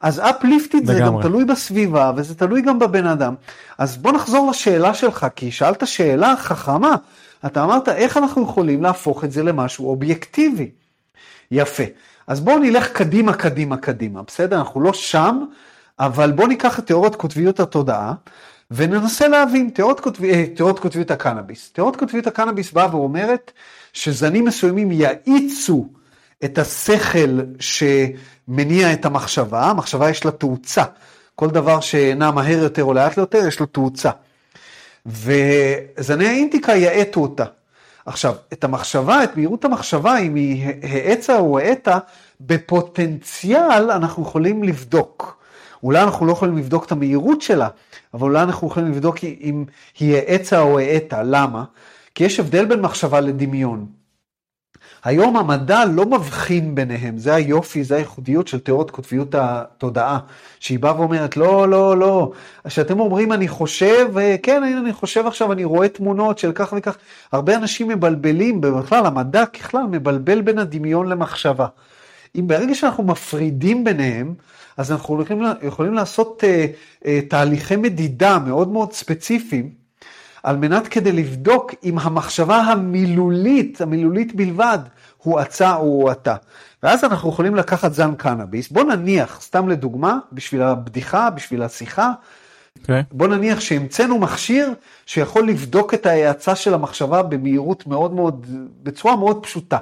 אז אפליפטית זה גם תלוי בסביבה, וזה תלוי גם בבן אדם. אז בוא נחזור לשאלה שלך, כי שאלת שאלה חכמה. אתה אמרת, איך אנחנו יכולים להפוך את זה למשהו אובייקטיבי? יפה. אז בואו נלך קדימה, קדימה, קדימה, בסדר? אנחנו לא שם, אבל בואו ניקח את תיאוריית קוטביות התודעה, וננסה להבין תיאוריית קוטב... אה, קוטביות הקנאביס. תיאוריית קוטביות הקנאביס באה ואומרת שזנים מסוימים יאיצו את השכל שמניע את המחשבה, המחשבה יש לה תאוצה. כל דבר שנע מהר יותר או לאט יותר, יש לו תאוצה. וזני האינדיקה יאטו אותה. עכשיו, את המחשבה, את מהירות המחשבה, אם היא האצה או האטה, בפוטנציאל אנחנו יכולים לבדוק. אולי אנחנו לא יכולים לבדוק את המהירות שלה, אבל אולי אנחנו יכולים לבדוק אם היא האצה או האטה. למה? כי יש הבדל בין מחשבה לדמיון. היום המדע לא מבחין ביניהם, זה היופי, זה הייחודיות של תיאוריות קוטביות התודעה, שהיא באה ואומרת, לא, לא, לא, כשאתם אומרים אני חושב, אה, כן, הנה אני חושב עכשיו, אני רואה תמונות של כך וכך, הרבה אנשים מבלבלים, בכלל המדע ככלל מבלבל בין הדמיון למחשבה. אם ברגע שאנחנו מפרידים ביניהם, אז אנחנו יכולים, יכולים לעשות uh, uh, תהליכי מדידה מאוד מאוד ספציפיים, על מנת כדי לבדוק אם המחשבה המילולית, המילולית בלבד, הוא עצה או הוא עתה. ואז אנחנו יכולים לקחת זן קנאביס, בוא נניח, סתם לדוגמה, בשביל הבדיחה, בשביל השיחה, okay. אוקיי. בוא נניח שהמצאנו מכשיר שיכול לבדוק את ההאצה של המחשבה במהירות מאוד מאוד, בצורה מאוד פשוטה.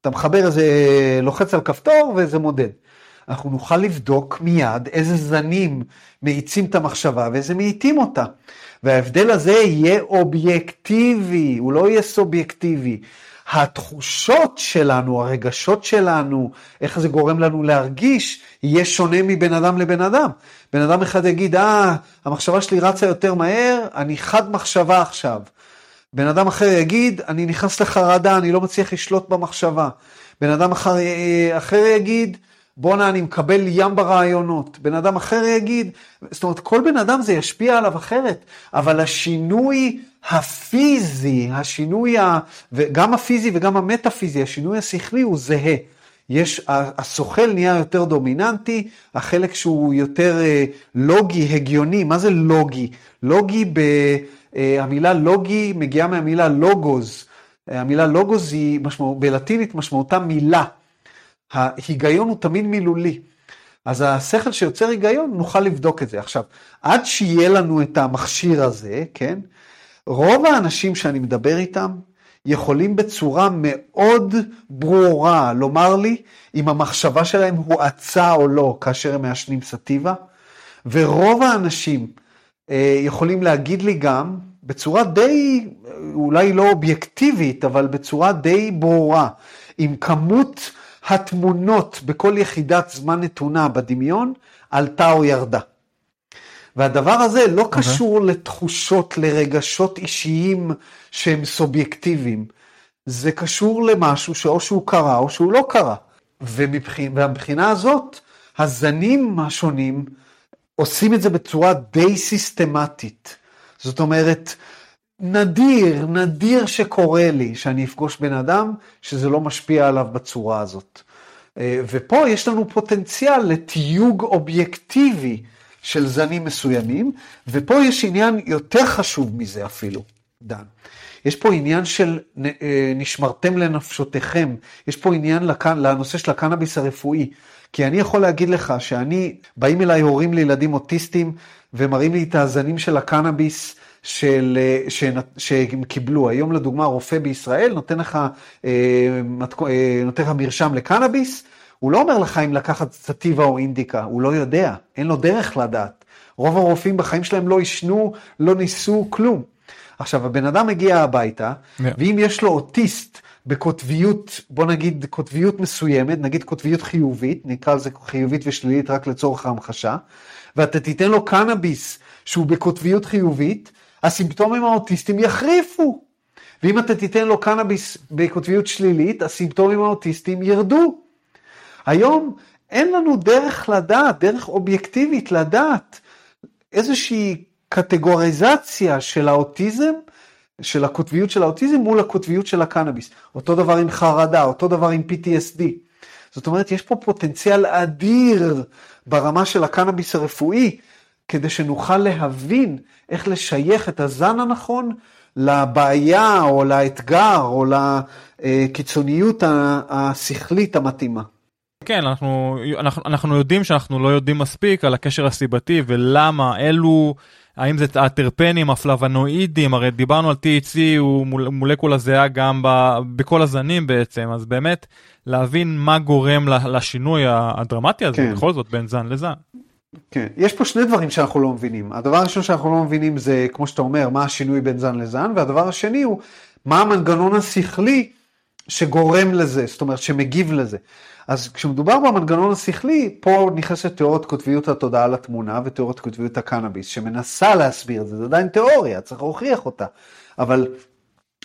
אתה מחבר איזה, לוחץ על כפתור ואיזה מודד. אנחנו נוכל לבדוק מיד איזה זנים מאיצים את המחשבה ואיזה מאיטים אותה. וההבדל הזה יהיה אובייקטיבי, הוא לא יהיה סובייקטיבי. התחושות שלנו, הרגשות שלנו, איך זה גורם לנו להרגיש, יהיה שונה מבן אדם לבן אדם. בן אדם אחד יגיד, אה, המחשבה שלי רצה יותר מהר, אני חד מחשבה עכשיו. בן אדם אחר יגיד, אני נכנס לחרדה, אני לא מצליח לשלוט במחשבה. בן אדם אחר, אחר יגיד, בואנה, אני מקבל ים ברעיונות. בן אדם אחר יגיד, זאת אומרת, כל בן אדם זה ישפיע עליו אחרת, אבל השינוי הפיזי, השינוי, ה... וגם הפיזי וגם המטאפיזי, השינוי השכלי הוא זהה. יש, הסוכל נהיה יותר דומיננטי, החלק שהוא יותר אה, לוגי, הגיוני, מה זה לוגי? לוגי, ב, אה, המילה לוגי מגיעה מהמילה לוגוז. המילה לוגוז היא משמע, בלטינית משמעותה מילה. ההיגיון הוא תמיד מילולי. אז השכל שיוצר היגיון, נוכל לבדוק את זה. עכשיו, עד שיהיה לנו את המכשיר הזה, כן, רוב האנשים שאני מדבר איתם, יכולים בצורה מאוד ברורה לומר לי אם המחשבה שלהם הואצה או לא כאשר הם מעשנים סטיבה, ורוב האנשים אה, יכולים להגיד לי גם, בצורה די, אולי לא אובייקטיבית, אבל בצורה די ברורה, אם כמות התמונות בכל יחידת זמן נתונה בדמיון עלתה או ירדה. והדבר הזה לא okay. קשור לתחושות, לרגשות אישיים שהם סובייקטיביים. זה קשור למשהו שאו שהוא קרה או שהוא לא קרה. ומבחינה הזאת, הזנים השונים עושים את זה בצורה די סיסטמטית. זאת אומרת, נדיר, נדיר שקורה לי שאני אפגוש בן אדם שזה לא משפיע עליו בצורה הזאת. אה, ופה יש לנו פוטנציאל לתיוג אובייקטיבי של זנים מסוימים, ופה יש עניין יותר חשוב מזה אפילו, דן. יש פה עניין של אה, נשמרתם לנפשותיכם, יש פה עניין לכאן, לנושא של הקנאביס הרפואי. כי אני יכול להגיד לך שאני, באים אליי הורים לילדים אוטיסטים ומראים לי את הזנים של הקנאביס של, אה, ש, שהם קיבלו. היום לדוגמה רופא בישראל נותן לך, אה, נותן לך מרשם לקנאביס, הוא לא אומר לך אם לקחת סטיבה או אינדיקה, הוא לא יודע, אין לו דרך לדעת. רוב הרופאים בחיים שלהם לא עישנו, לא ניסו כלום. עכשיו, הבן אדם מגיע הביתה, yeah. ואם יש לו אוטיסט בקוטביות, בוא נגיד קוטביות מסוימת, נגיד קוטביות חיובית, נקרא לזה חיובית ושלילית רק לצורך ההמחשה, ואתה תיתן לו קנאביס שהוא בקוטביות חיובית, הסימפטומים האוטיסטיים יחריפו. ואם אתה תיתן לו קנאביס בקוטביות שלילית, הסימפטומים האוטיסטיים ירדו. היום אין לנו דרך לדעת, דרך אובייקטיבית לדעת איזושהי קטגוריזציה של האוטיזם, של הקוטביות של האוטיזם מול הקוטביות של הקנאביס. אותו דבר עם חרדה, אותו דבר עם PTSD. זאת אומרת, יש פה פוטנציאל אדיר ברמה של הקנאביס הרפואי, כדי שנוכל להבין איך לשייך את הזן הנכון לבעיה או לאתגר או לקיצוניות השכלית המתאימה. כן, אנחנו, אנחנו, אנחנו יודעים שאנחנו לא יודעים מספיק על הקשר הסיבתי ולמה, אלו, האם זה הטרפנים, הפלבנואידים, הרי דיברנו על THC, הוא מול, מולקולה זהה גם ב, בכל הזנים בעצם, אז באמת להבין מה גורם לשינוי הדרמטי הזה, כן. בכל זאת, בין זן לזן. כן, יש פה שני דברים שאנחנו לא מבינים. הדבר הראשון שאנחנו לא מבינים זה, כמו שאתה אומר, מה השינוי בין זן לזן, והדבר השני הוא, מה המנגנון השכלי שגורם לזה, זאת אומרת, שמגיב לזה. אז כשמדובר במנגנון השכלי, פה נכנסת תיאוריית קוטביות התודעה לתמונה ותיאוריית קוטביות הקנאביס, שמנסה להסביר את זה, זה עדיין תיאוריה, צריך להוכיח אותה. אבל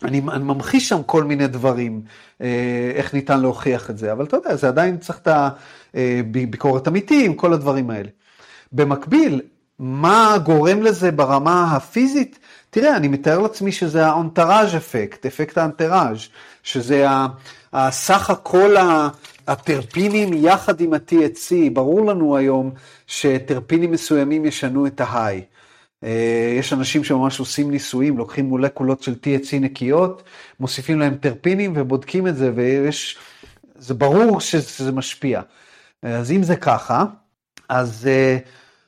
אני, אני ממחיש שם כל מיני דברים, אה, איך ניתן להוכיח את זה, אבל אתה יודע, זה עדיין צריך את הביקורת אה, אמיתיים, כל הדברים האלה. במקביל, מה גורם לזה ברמה הפיזית? תראה, אני מתאר לעצמי שזה האונטראז' אפקט, אפקט האנטראז', שזה הסך הכל הטרפינים יחד עם ה-THC, ברור לנו היום שטרפינים מסוימים ישנו את ההיי. אה, יש אנשים שממש עושים ניסויים, לוקחים מולקולות של THC נקיות, מוסיפים להם טרפינים ובודקים את זה, ויש, זה ברור שזה משפיע. אז אם זה ככה, אז, אה,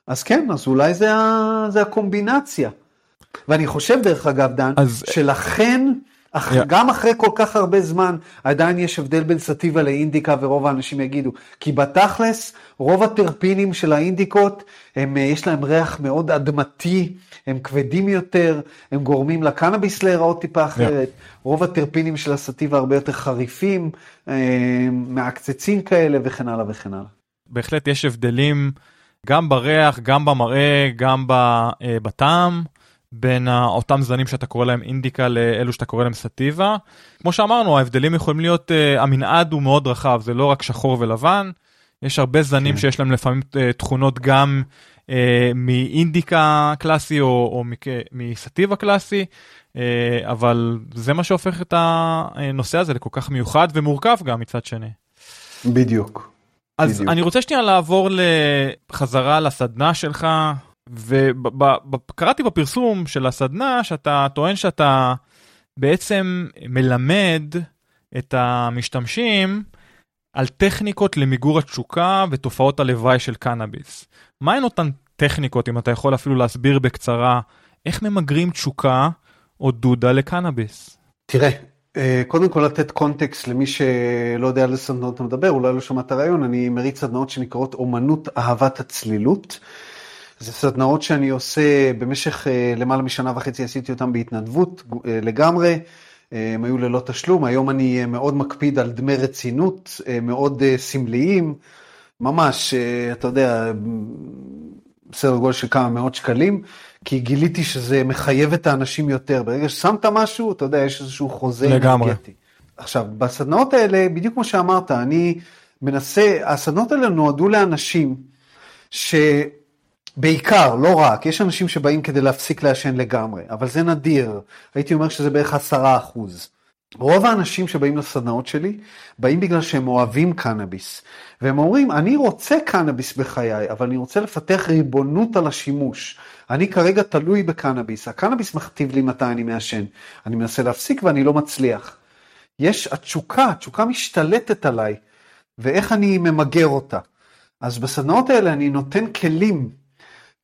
אז כן, אז אולי זה, זה הקומבינציה. ואני חושב דרך אגב, דן, אז... שלכן אך Yeah. גם אחרי כל כך הרבה זמן, עדיין יש הבדל בין סטיבה לאינדיקה, ורוב האנשים יגידו. כי בתכלס, רוב הטרפינים של האינדיקות, הם, אה, יש להם ריח מאוד אדמתי, הם כבדים יותר, הם גורמים לקנאביס להיראות טיפה אחרת. רוב הטרפינים של הסטיבה הרבה יותר חריפים, אה, מעקצצים כאלה, וכן הלאה וכן הלאה. בהחלט יש הבדלים גם בריח, גם במראה, גם אה, בטעם, בין אותם זנים שאתה קורא להם אינדיקה לאלו שאתה קורא להם סטיבה. כמו שאמרנו, ההבדלים יכולים להיות, אה, המנעד הוא מאוד רחב, זה לא רק שחור ולבן, יש הרבה זנים כן. שיש להם לפעמים אה, תכונות גם אה, מאינדיקה קלאסי או, או מסטיבה קלאסי, אה, אבל זה מה שהופך את הנושא הזה לכל כך מיוחד ומורכב גם מצד שני. בדיוק. אז בדיוק. אני רוצה שנייה לעבור לחזרה לסדנה שלך, וקראתי בפרסום של הסדנה שאתה טוען שאתה בעצם מלמד את המשתמשים על טכניקות למיגור התשוקה ותופעות הלוואי של קנאביס. מהן אותן טכניקות, אם אתה יכול אפילו להסביר בקצרה, איך ממגרים תשוקה או דודה לקנאביס? תראה, אה, קודם כל לתת קונטקסט למי שלא יודע על איזה סדנאות אתה מדבר, אולי לא שמע את הרעיון, אני מריץ סדנאות שנקראות אומנות אהבת הצלילות. זה סדנאות שאני עושה במשך אה, למעלה משנה וחצי, עשיתי אותן בהתנדבות אה, לגמרי. אה, הם היו ללא תשלום, היום אני אה, מאוד מקפיד על דמי רצינות, אה, מאוד אה, סמליים, ממש, אה, אתה יודע, בסדר גודל של כמה מאות שקלים, כי גיליתי שזה מחייב את האנשים יותר. ברגע ששמת משהו, אתה יודע, יש איזשהו חוזה לגמרי. אנרגטי. עכשיו, בסדנאות האלה, בדיוק כמו שאמרת, אני מנסה, הסדנאות האלה נועדו לאנשים שבעיקר, לא רק, יש אנשים שבאים כדי להפסיק לעשן לגמרי, אבל זה נדיר, הייתי אומר שזה בערך עשרה אחוז. רוב האנשים שבאים לסדנאות שלי, באים בגלל שהם אוהבים קנאביס. והם אומרים, אני רוצה קנאביס בחיי, אבל אני רוצה לפתח ריבונות על השימוש. אני כרגע תלוי בקנאביס, הקנאביס מכתיב לי מתי אני מעשן. אני מנסה להפסיק ואני לא מצליח. יש התשוקה, התשוקה משתלטת עליי, ואיך אני ממגר אותה. אז בסדנאות האלה אני נותן כלים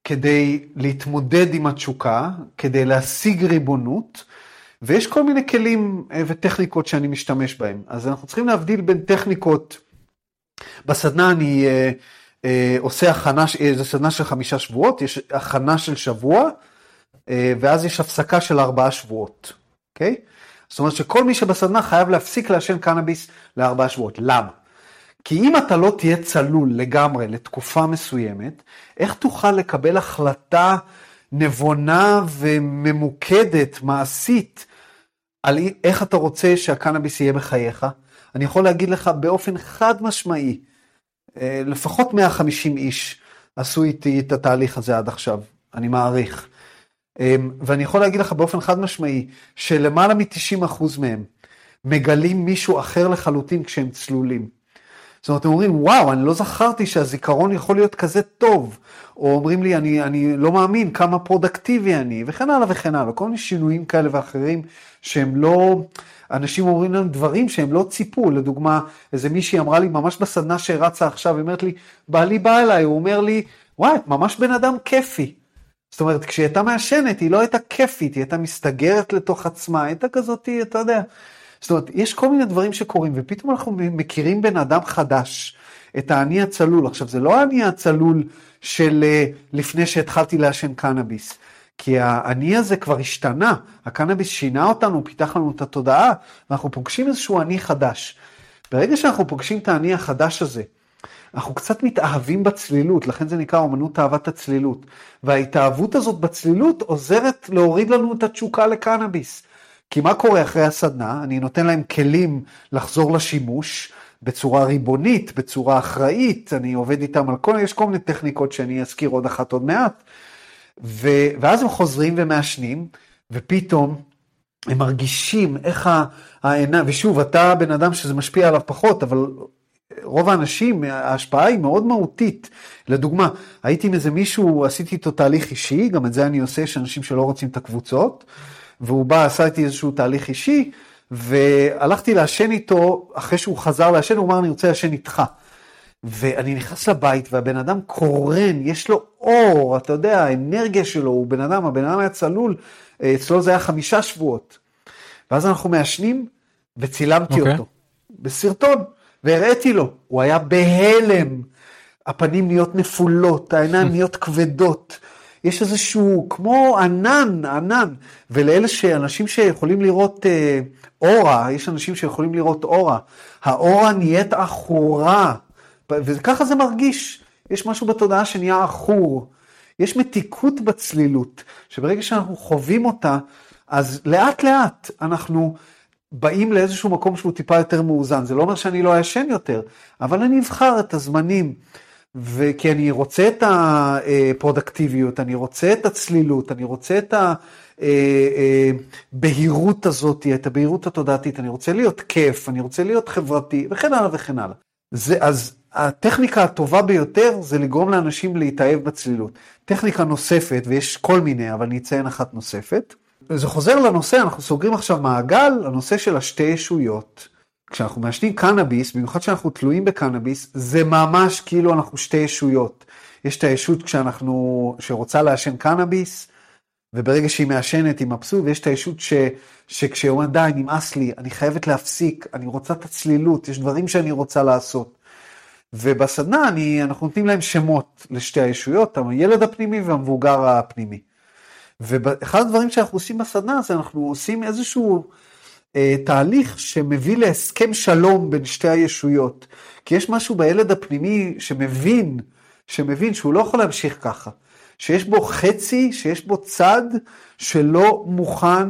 כדי להתמודד עם התשוקה, כדי להשיג ריבונות, ויש כל מיני כלים אה, וטכניקות שאני משתמש בהם. אז אנחנו צריכים להבדיל בין טכניקות, בסדנה אני אה, עושה הכנה, אה, זו סדנה של חמישה שבועות, יש הכנה של שבוע, אה, ואז יש הפסקה של ארבעה שבועות, אוקיי? זאת אומרת שכל מי שבסדנה חייב להפסיק לעשן קנאביס לארבעה שבועות. למה? כי אם אתה לא תהיה צלול לגמרי לתקופה מסוימת, איך תוכל לקבל החלטה נבונה וממוקדת, מעשית, על אי- איך אתה רוצה שהקנאביס יהיה בחייך? אני יכול להגיד לך באופן חד משמעי, אה, לפחות 150 איש עשו איתי את התהליך הזה עד עכשיו, אני מעריך. אמ, ואני יכול להגיד לך באופן חד משמעי, שלמעלה מ-90% מהם מגלים מישהו אחר לחלוטין כשהם צלולים. זאת אומרת, הם אומרים, וואו, אני לא זכרתי שהזיכרון יכול להיות כזה טוב. או אומרים לי, אני, אני לא מאמין כמה פרודקטיבי אני, וכן הלאה וכן הלאה. כל מיני שינויים כאלה ואחרים שהם לא, אנשים אומרים לנו דברים שהם לא ציפו. לדוגמה, איזה מישהי אמרה לי, ממש בסדנה שרצה עכשיו, היא אומרת לי, בעלי בא אליי, הוא אומר לי, וואי, ממש בן אדם כיפי. זאת אומרת, כשהיא הייתה מעשנת, היא לא הייתה כיפית, היא הייתה מסתגרת לתוך עצמה, הייתה כזאת, אתה יודע. זאת אומרת, יש כל מיני דברים שקורים, ופתאום אנחנו מכירים בן אדם חדש, את האני הצלול. עכשיו, זה לא האני הצלול של אה, לפני שהתחלתי לעשן קנאביס, כי האני הזה כבר השתנה, הקנאביס שינה אותנו, פיתח לנו את התודעה, ואנחנו פוגשים איזשהו אני חדש. ברגע שאנחנו פוגשים את האני החדש הזה, אנחנו קצת מתאהבים בצלילות, לכן זה נקרא אומנות אהבת הצלילות. וההתאהבות הזאת בצלילות עוזרת להוריד לנו את התשוקה לקנאביס. כי מה קורה אחרי הסדנה? אני נותן להם כלים לחזור לשימוש בצורה ריבונית, בצורה אחראית, אני עובד איתם על כל, יש כל מיני טכניקות שאני אזכיר עוד אחת עוד מעט. ו, ואז הם חוזרים ומעשנים, ופתאום הם מרגישים איך העיניים, ושוב, אתה בן אדם שזה משפיע עליו פחות, אבל רוב האנשים, ההשפעה היא מאוד מהותית. לדוגמה, הייתי עם איזה מישהו, עשיתי איתו תהליך אישי, גם את זה אני עושה, יש אנשים שלא רוצים את הקבוצות, והוא בא, עשה איתי איזשהו תהליך אישי, והלכתי לעשן איתו, אחרי שהוא חזר לעשן, הוא אמר, אני רוצה לעשן איתך. ואני נכנס לבית, והבן אדם קורן, יש לו אור, אתה יודע, האנרגיה שלו, הוא בן אדם, הבן אדם היה צלול, אצלו זה היה חמישה שבועות. ואז אנחנו מעשנים, וצילמתי אוקיי. אותו בסרטון, והראיתי לו, הוא היה בהלם, הפנים נהיות נפולות, העיניים נהיות כבדות. יש איזשהו, כמו ענן, ענן, ולאלה שאנשים שיכולים לראות אה, אורה, יש אנשים שיכולים לראות אורה, האורה נהיית עכורה, וככה זה מרגיש, יש משהו בתודעה שנהיה עכור, יש מתיקות בצלילות, שברגע שאנחנו חווים אותה, אז לאט לאט אנחנו באים לאיזשהו מקום שהוא טיפה יותר מאוזן, זה לא אומר שאני לא אעשן יותר, אבל אני אבחר את הזמנים. וכי אני רוצה את הפרודקטיביות, אני רוצה את הצלילות, אני רוצה את הבהירות הזאת, את הבהירות התודעתית, אני רוצה להיות כיף, אני רוצה להיות חברתי, וכן הלאה וכן הלאה. זה, אז הטכניקה הטובה ביותר זה לגרום לאנשים להתאהב בצלילות. טכניקה נוספת, ויש כל מיני, אבל אני אציין אחת נוספת. זה חוזר לנושא, אנחנו סוגרים עכשיו מעגל, הנושא של השתי ישויות. כשאנחנו מעשנים קנאביס, במיוחד כשאנחנו תלויים בקנאביס, זה ממש כאילו אנחנו שתי ישויות. יש את הישות כשאנחנו, שרוצה לעשן קנאביס, וברגע שהיא מעשנת היא מבסוט, ויש את הישות ש, שכשהיא אומרת די, נמאס לי, אני חייבת להפסיק, אני רוצה את הצלילות, יש דברים שאני רוצה לעשות. ובסדנה אני, אנחנו נותנים להם שמות לשתי הישויות, הילד הפנימי והמבוגר הפנימי. ואחד הדברים שאנחנו עושים בסדנה זה אנחנו עושים איזשהו אה, תהליך שמביא להסכם שלום בין שתי הישויות. כי יש משהו בילד הפנימי שמבין, שמבין שהוא לא יכול להמשיך ככה. שיש בו חצי, שיש בו צד שלא מוכן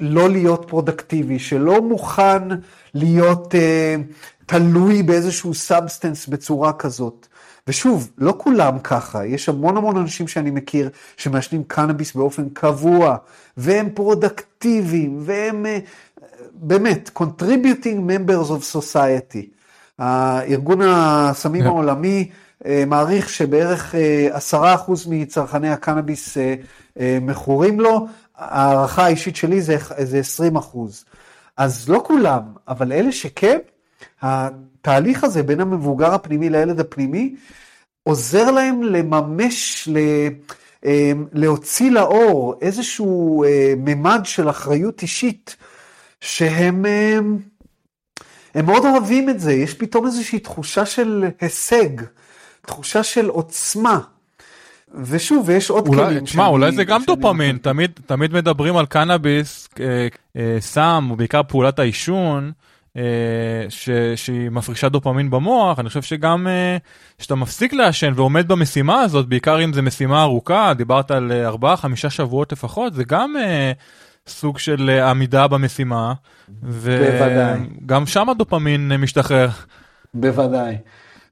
לא להיות פרודקטיבי, שלא מוכן להיות אה, תלוי באיזשהו substance בצורה כזאת. ושוב, לא כולם ככה, יש המון המון אנשים שאני מכיר שמעשנים קנאביס באופן קבוע, והם פרודקטיביים, והם אה, באמת, contributing members of society. הארגון הסמים yeah. העולמי אה, מעריך שבערך אה, עשרה אחוז מצרכני הקנאביס מכורים לו, ההערכה האישית שלי זה, זה 20 אחוז. אז לא כולם, אבל אלה שכן, התהליך הזה בין המבוגר הפנימי לילד הפנימי, עוזר להם לממש, ל... להוציא לאור איזשהו ממד של אחריות אישית שהם הם, הם מאוד אוהבים את זה, יש פתאום איזושהי תחושה של הישג, תחושה של עוצמה. ושוב, יש עוד אולי, כלים. תשמע, אולי זה גם דופמין, תמיד, תמיד מדברים על קנאביס, אה, אה, סם, ובעיקר פעולת העישון, אה, ש, שהיא מפרישה דופמין במוח, אני חושב שגם כשאתה מפסיק לעשן ועומד במשימה הזאת, בעיקר אם זו משימה ארוכה, דיברת על 4-5 שבועות לפחות, זה גם סוג של אה, עמידה במשימה. בוודאי. וגם שם הדופמין אה, משתחרר. בוודאי.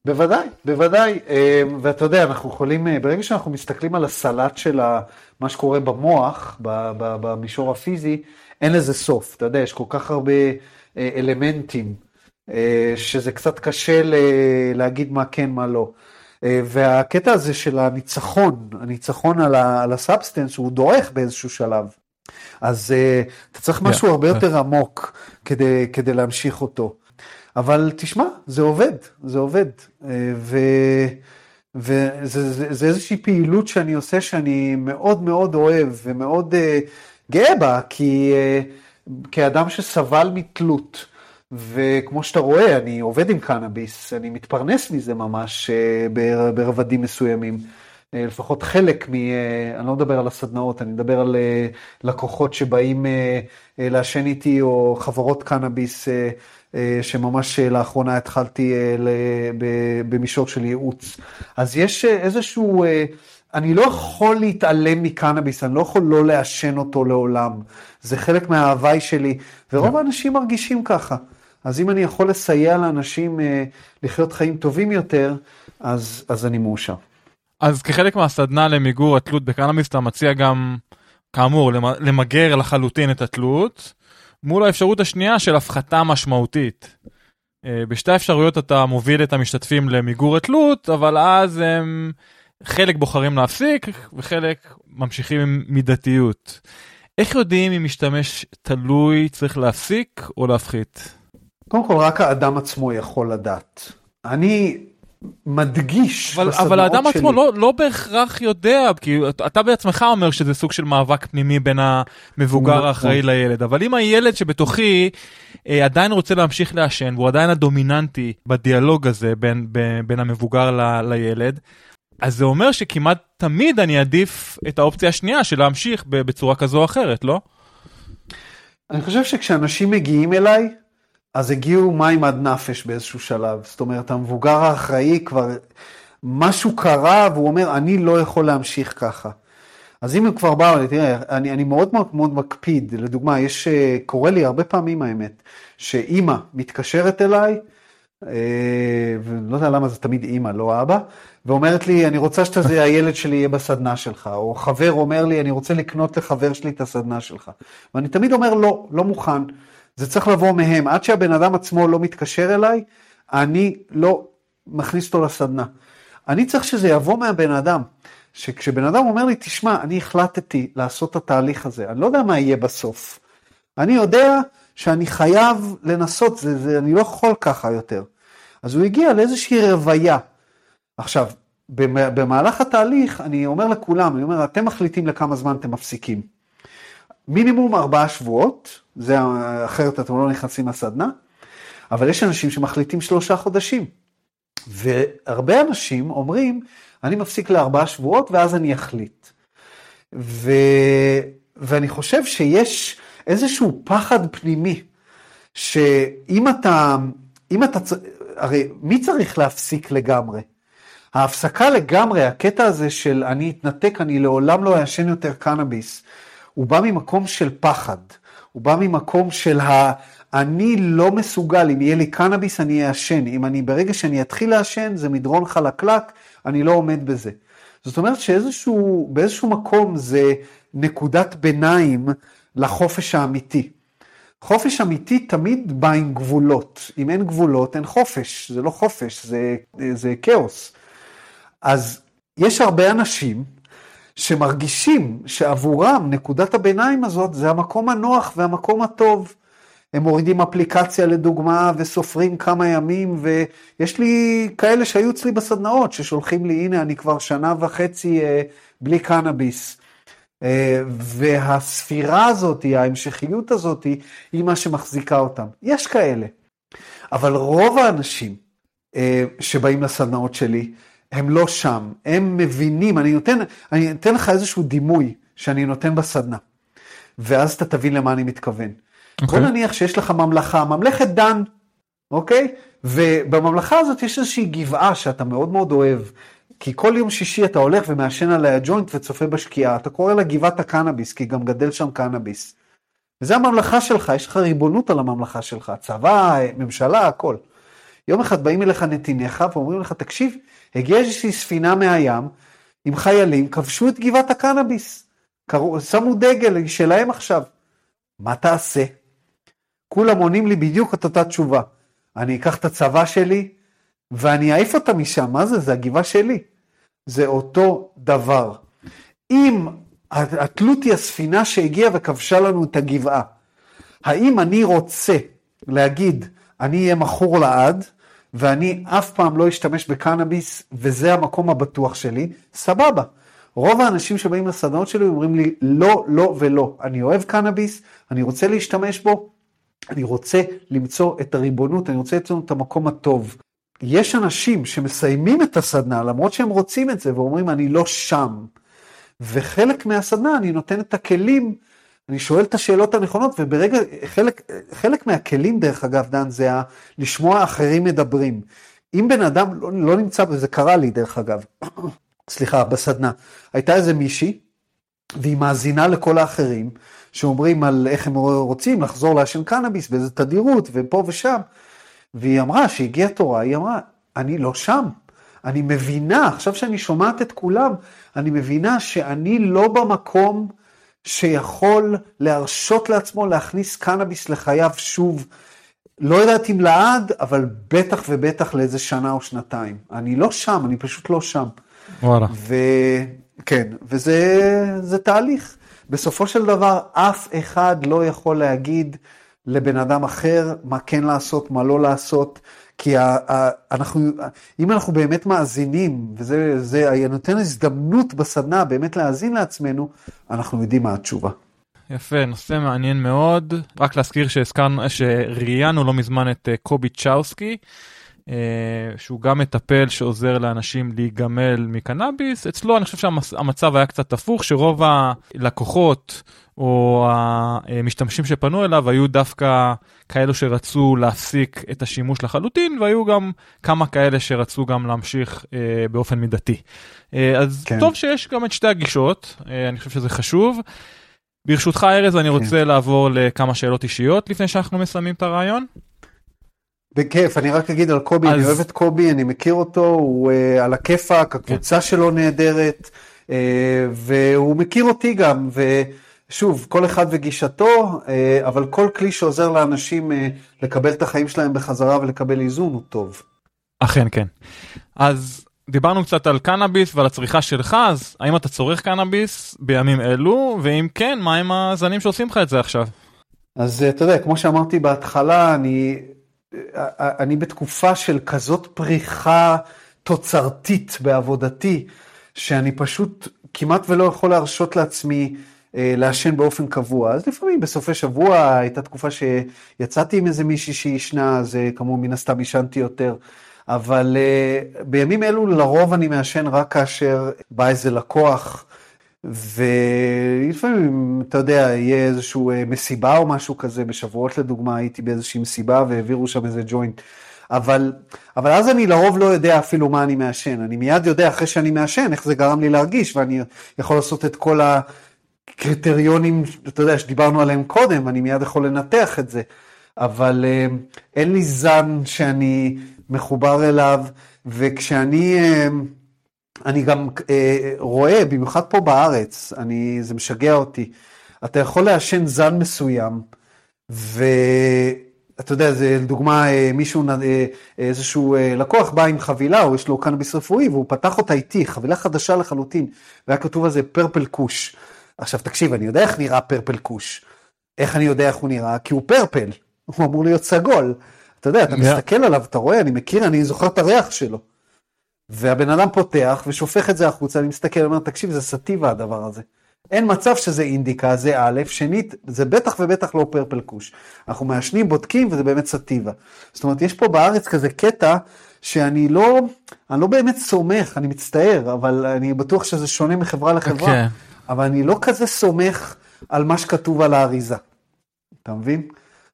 בוודאי, בוודאי, אה, ואתה יודע, אנחנו יכולים, ברגע שאנחנו מסתכלים על הסלט של מה שקורה במוח, במישור הפיזי, אין לזה סוף, אתה יודע, יש כל כך הרבה אלמנטים, שזה קצת קשה להגיד מה כן, מה לא. והקטע הזה של הניצחון, הניצחון על ה substance, הוא דועך באיזשהו שלב. אז אה, אתה צריך משהו yeah, הרבה. יותר עמוק כדי, כדי להמשיך אותו. אבל תשמע, זה עובד, זה עובד. אה, ו... וזה זה, זה איזושהי פעילות שאני עושה שאני מאוד מאוד אוהב ומאוד אה, גאה בה, כי אה, כאדם שסבל מתלות, וכמו שאתה רואה, אני עובד עם קנאביס, אני מתפרנס מזה ממש uh, ברבדים מסוימים. אה, לפחות חלק מ... אה, אני לא מדבר על הסדנאות, אני מדבר על אה, לקוחות שבאים לעשן איתי, או חברות קנאביס, שממש לאחרונה התחלתי במישור של ייעוץ. אז יש איזשהו... אני לא יכול להתעלם מקנאביס, אני לא יכול לא לעשן אותו לעולם. זה חלק מההוואי שלי, ורוב האנשים מרגישים ככה. אז אם אני יכול לסייע לאנשים לחיות חיים טובים יותר, אז, אז אני מאושר. אז כחלק מהסדנה למיגור התלות בקנאביס אתה מציע גם, כאמור, למגר לחלוטין את התלות, מול האפשרות השנייה של הפחתה משמעותית. אה, בשתי האפשרויות אתה מוביל את המשתתפים למיגור התלות, אבל אז הם חלק בוחרים להפסיק וחלק ממשיכים עם מידתיות. איך יודעים אם משתמש תלוי צריך להפסיק או להפחית? קודם כל רק האדם עצמו יכול לדעת. אני מדגיש אבל, בסדנאות אבל האדם שלי. עצמו לא, לא בהכרח יודע, כי אתה- בעצמך אומר שזה סוג של מאבק פנימי בין המבוגר נכון. האחראי לילד, אבל אם הילד שבתוכי אה, עדיין רוצה להמשיך לעשן, והוא עדיין הדומיננטי בדיאלוג הזה בין, בין, בין המבוגר ל, לילד, אז זה אומר שכמעט תמיד אני אעדיף את האופציה השנייה של להמשיך בצורה כזו או אחרת, לא? אני חושב שכשאנשים מגיעים אליי, אז הגיעו מים עד נפש באיזשהו שלב. זאת אומרת, המבוגר האחראי כבר, משהו קרה והוא אומר, אני לא יכול להמשיך ככה. אז אם הם כבר באו, תראה, אני, אני מאוד מאוד מאוד מקפיד, לדוגמה, יש, אה, קורה לי הרבה פעמים האמת, שאימא מתקשרת אליי, אה, ולא יודע למה זה תמיד אימא, לא אבא, ואומרת לי, אני רוצה שהילד שלי יהיה בסדנה שלך, או חבר אומר לי, אני רוצה לקנות לחבר שלי את הסדנה שלך. ואני תמיד אומר, לא, לא מוכן, זה צריך לבוא מהם. עד שהבן אדם עצמו לא מתקשר אליי, אני לא מכניס אותו לסדנה. אני צריך שזה יבוא מהבן אדם. שכשבן אדם אומר לי, תשמע, אני החלטתי לעשות את התהליך הזה, אני לא יודע מה יהיה בסוף. אני יודע שאני חייב לנסות, זה, זה, אני לא יכול ככה יותר. אז הוא הגיע לאיזושהי רוויה. עכשיו, במ- במהלך התהליך, אני אומר לכולם, אני אומר, אתם מחליטים לכמה זמן אתם מפסיקים. מינימום ארבעה שבועות, זה אחרת אתם לא נכנסים לסדנה, אבל יש אנשים שמחליטים שלושה חודשים. והרבה אנשים אומרים, אני מפסיק לארבעה שבועות ואז אני אחליט. ו... ואני חושב שיש איזשהו פחד פנימי, שאם אתה, אם אתה, הרי מי צריך להפסיק לגמרי? ההפסקה לגמרי, הקטע הזה של אני אתנתק, אני לעולם לא אעשן יותר קנאביס, הוא בא ממקום של פחד, הוא בא ממקום של ה... אני לא מסוגל, אם יהיה לי קנאביס אני אעשן, אם אני, ברגע שאני אתחיל לעשן זה מדרון חלקלק, אני לא עומד בזה. זאת אומרת שאיזשהו, באיזשהו מקום זה נקודת ביניים לחופש האמיתי. חופש אמיתי תמיד בא עם גבולות, אם אין גבולות אין חופש, זה לא חופש, זה, זה כאוס. אז יש הרבה אנשים שמרגישים שעבורם נקודת הביניים הזאת זה המקום הנוח והמקום הטוב. הם מורידים אפליקציה לדוגמה וסופרים כמה ימים ויש לי כאלה שהיו אצלי בסדנאות ששולחים לי הנה אני כבר שנה וחצי אה, בלי קנאביס. אה, והספירה הזאת, ההמשכיות הזאת היא מה שמחזיקה אותם. יש כאלה. אבל רוב האנשים אה, שבאים לסדנאות שלי הם לא שם, הם מבינים, אני נותן, אני אתן לך איזשהו דימוי שאני נותן בסדנה, ואז אתה תבין למה אני מתכוון. Okay. בוא נניח שיש לך ממלכה, ממלכת דן, אוקיי? ובממלכה הזאת יש איזושהי גבעה שאתה מאוד מאוד אוהב, כי כל יום שישי אתה הולך ומעשן עליה ג'וינט וצופה בשקיעה, אתה קורא לה גבעת הקנאביס, כי גם גדל שם קנאביס. וזה הממלכה שלך, יש לך ריבונות על הממלכה שלך, צבא, ממשלה, הכל. יום אחד באים אליך נתיניך ואומרים לך, תקשיב, הגיעה איזושהי ספינה מהים עם חיילים, כבשו את גבעת הקנאביס, קראו, שמו דגל שלהם עכשיו. מה תעשה? כולם עונים לי בדיוק את אותה תשובה. אני אקח את הצבא שלי ואני אעיף אותה משם, מה זה? זה הגבעה שלי. זה אותו דבר. אם התלות היא הספינה שהגיעה וכבשה לנו את הגבעה, האם אני רוצה להגיד, אני אהיה מכור לעד, ואני אף פעם לא אשתמש בקנאביס, וזה המקום הבטוח שלי, סבבה. רוב האנשים שבאים לסדנות שלי אומרים לי, לא, לא ולא. אני אוהב קנאביס, אני רוצה להשתמש בו, אני רוצה למצוא את הריבונות, אני רוצה למצוא את המקום הטוב. יש אנשים שמסיימים את הסדנה, למרות שהם רוצים את זה, ואומרים, אני לא שם. וחלק מהסדנה, אני נותן את הכלים, אני שואל את השאלות הנכונות, וברגע, חלק, חלק מהכלים, דרך אגב, דן, זה ה, לשמוע אחרים מדברים. אם בן אדם לא, לא נמצא, וזה קרה לי, דרך אגב, סליחה, בסדנה, הייתה איזה מישהי, והיא מאזינה לכל האחרים, שאומרים על איך הם רוצים לחזור לעשן קנאביס, באיזה תדירות, ופה ושם. והיא אמרה, שהגיעה תורה, היא אמרה, אני לא שם. אני מבינה, עכשיו שאני שומעת את כולם, אני מבינה שאני לא במקום שיכול להרשות לעצמו להכניס קנאביס לחייו שוב. לא יודעת אם לעד, אבל בטח ובטח לאיזה שנה או שנתיים. אני לא שם, אני פשוט לא שם. וואלה. וכן, וזה תהליך. בסופו של דבר, אף אחד לא יכול להגיד לבן אדם אחר מה כן לעשות, מה לא לעשות, כי ה, ה, אנחנו, אם אנחנו באמת מאזינים, וזה זה, נותן הזדמנות בסדנה באמת להאזין לעצמנו, אנחנו יודעים מה התשובה. יפה, נושא מעניין מאוד. רק להזכיר שהזכרנו, שראיינו לא מזמן את אה, קובי צ'אוסקי, אה, שהוא גם מטפל שעוזר לאנשים להיגמל מקנאביס. אצלו אני חושב שהמצב היה קצת הפוך, שרוב הלקוחות או המשתמשים שפנו אליו היו דווקא כאלו שרצו להפסיק את השימוש לחלוטין, והיו גם כמה כאלה שרצו גם להמשיך אה, באופן מידתי. אה, אז כן. טוב שיש גם את שתי הגישות, אה, אני חושב שזה חשוב. ברשותך ארז, אני רוצה כן. לעבור לכמה שאלות אישיות לפני שאנחנו מסיימים את הרעיון. בכיף, אני רק אגיד על קובי, אז... אני אוהב את קובי, אני מכיר אותו, הוא uh, על הכיפאק, הקבוצה כן. שלו נהדרת, uh, והוא מכיר אותי גם, ושוב, כל אחד וגישתו, uh, אבל כל כלי שעוזר לאנשים uh, לקבל את החיים שלהם בחזרה ולקבל איזון הוא טוב. אכן כן. אז דיברנו קצת על קנאביס ועל הצריכה שלך, אז האם אתה צורך קנאביס בימים אלו, ואם כן, מה עם הזנים שעושים לך את זה עכשיו? אז אתה יודע, כמו שאמרתי בהתחלה, אני אני בתקופה של כזאת פריחה תוצרתית בעבודתי, שאני פשוט כמעט ולא יכול להרשות לעצמי אה, לעשן באופן קבוע. אז לפעמים בסופי שבוע הייתה תקופה שיצאתי עם איזה מישהי שישנה, אז אה, כמובן מן הסתם עישנתי יותר. אבל uh, בימים אלו לרוב אני מעשן רק כאשר בא איזה לקוח ולפעמים, אתה יודע, יהיה איזושהי אה, מסיבה או משהו כזה, בשבועות לדוגמה הייתי באיזושהי מסיבה והעבירו שם איזה ג'וינט. אבל, אבל אז אני לרוב לא יודע אפילו מה אני מעשן, אני מיד יודע אחרי שאני מעשן איך זה גרם לי להרגיש, ואני יכול לעשות את כל הקריטריונים, אתה יודע, שדיברנו עליהם קודם, אני מיד יכול לנתח את זה, אבל אה, אין לי זן שאני מחובר אליו, וכשאני... אה, אני גם אה, רואה, במיוחד פה בארץ, אני, זה משגע אותי, אתה יכול לעשן זן מסוים, ואתה יודע, זה לדוגמה מישהו, איזשהו לקוח בא עם חבילה, או יש לו קנאביס רפואי, והוא פתח אותה איתי, חבילה חדשה לחלוטין, והיה כתוב על זה פרפל כוש. עכשיו תקשיב, אני יודע איך נראה פרפל כוש. איך אני יודע איך הוא נראה? כי הוא פרפל, הוא אמור להיות סגול. אתה יודע, אתה yeah. מסתכל עליו, אתה רואה, אני מכיר, אני זוכר את הריח שלו. והבן אדם פותח ושופך את זה החוצה, אני מסתכל, אומר, תקשיב, זה סטיבה הדבר הזה. אין מצב שזה אינדיקה, זה א', שנית, זה בטח ובטח לא פרפל כוש. אנחנו מעשנים, בודקים, וזה באמת סטיבה. זאת אומרת, יש פה בארץ כזה קטע שאני לא, אני לא באמת סומך, אני מצטער, אבל אני בטוח שזה שונה מחברה לחברה, okay. אבל אני לא כזה סומך על מה שכתוב על האריזה. אתה מבין?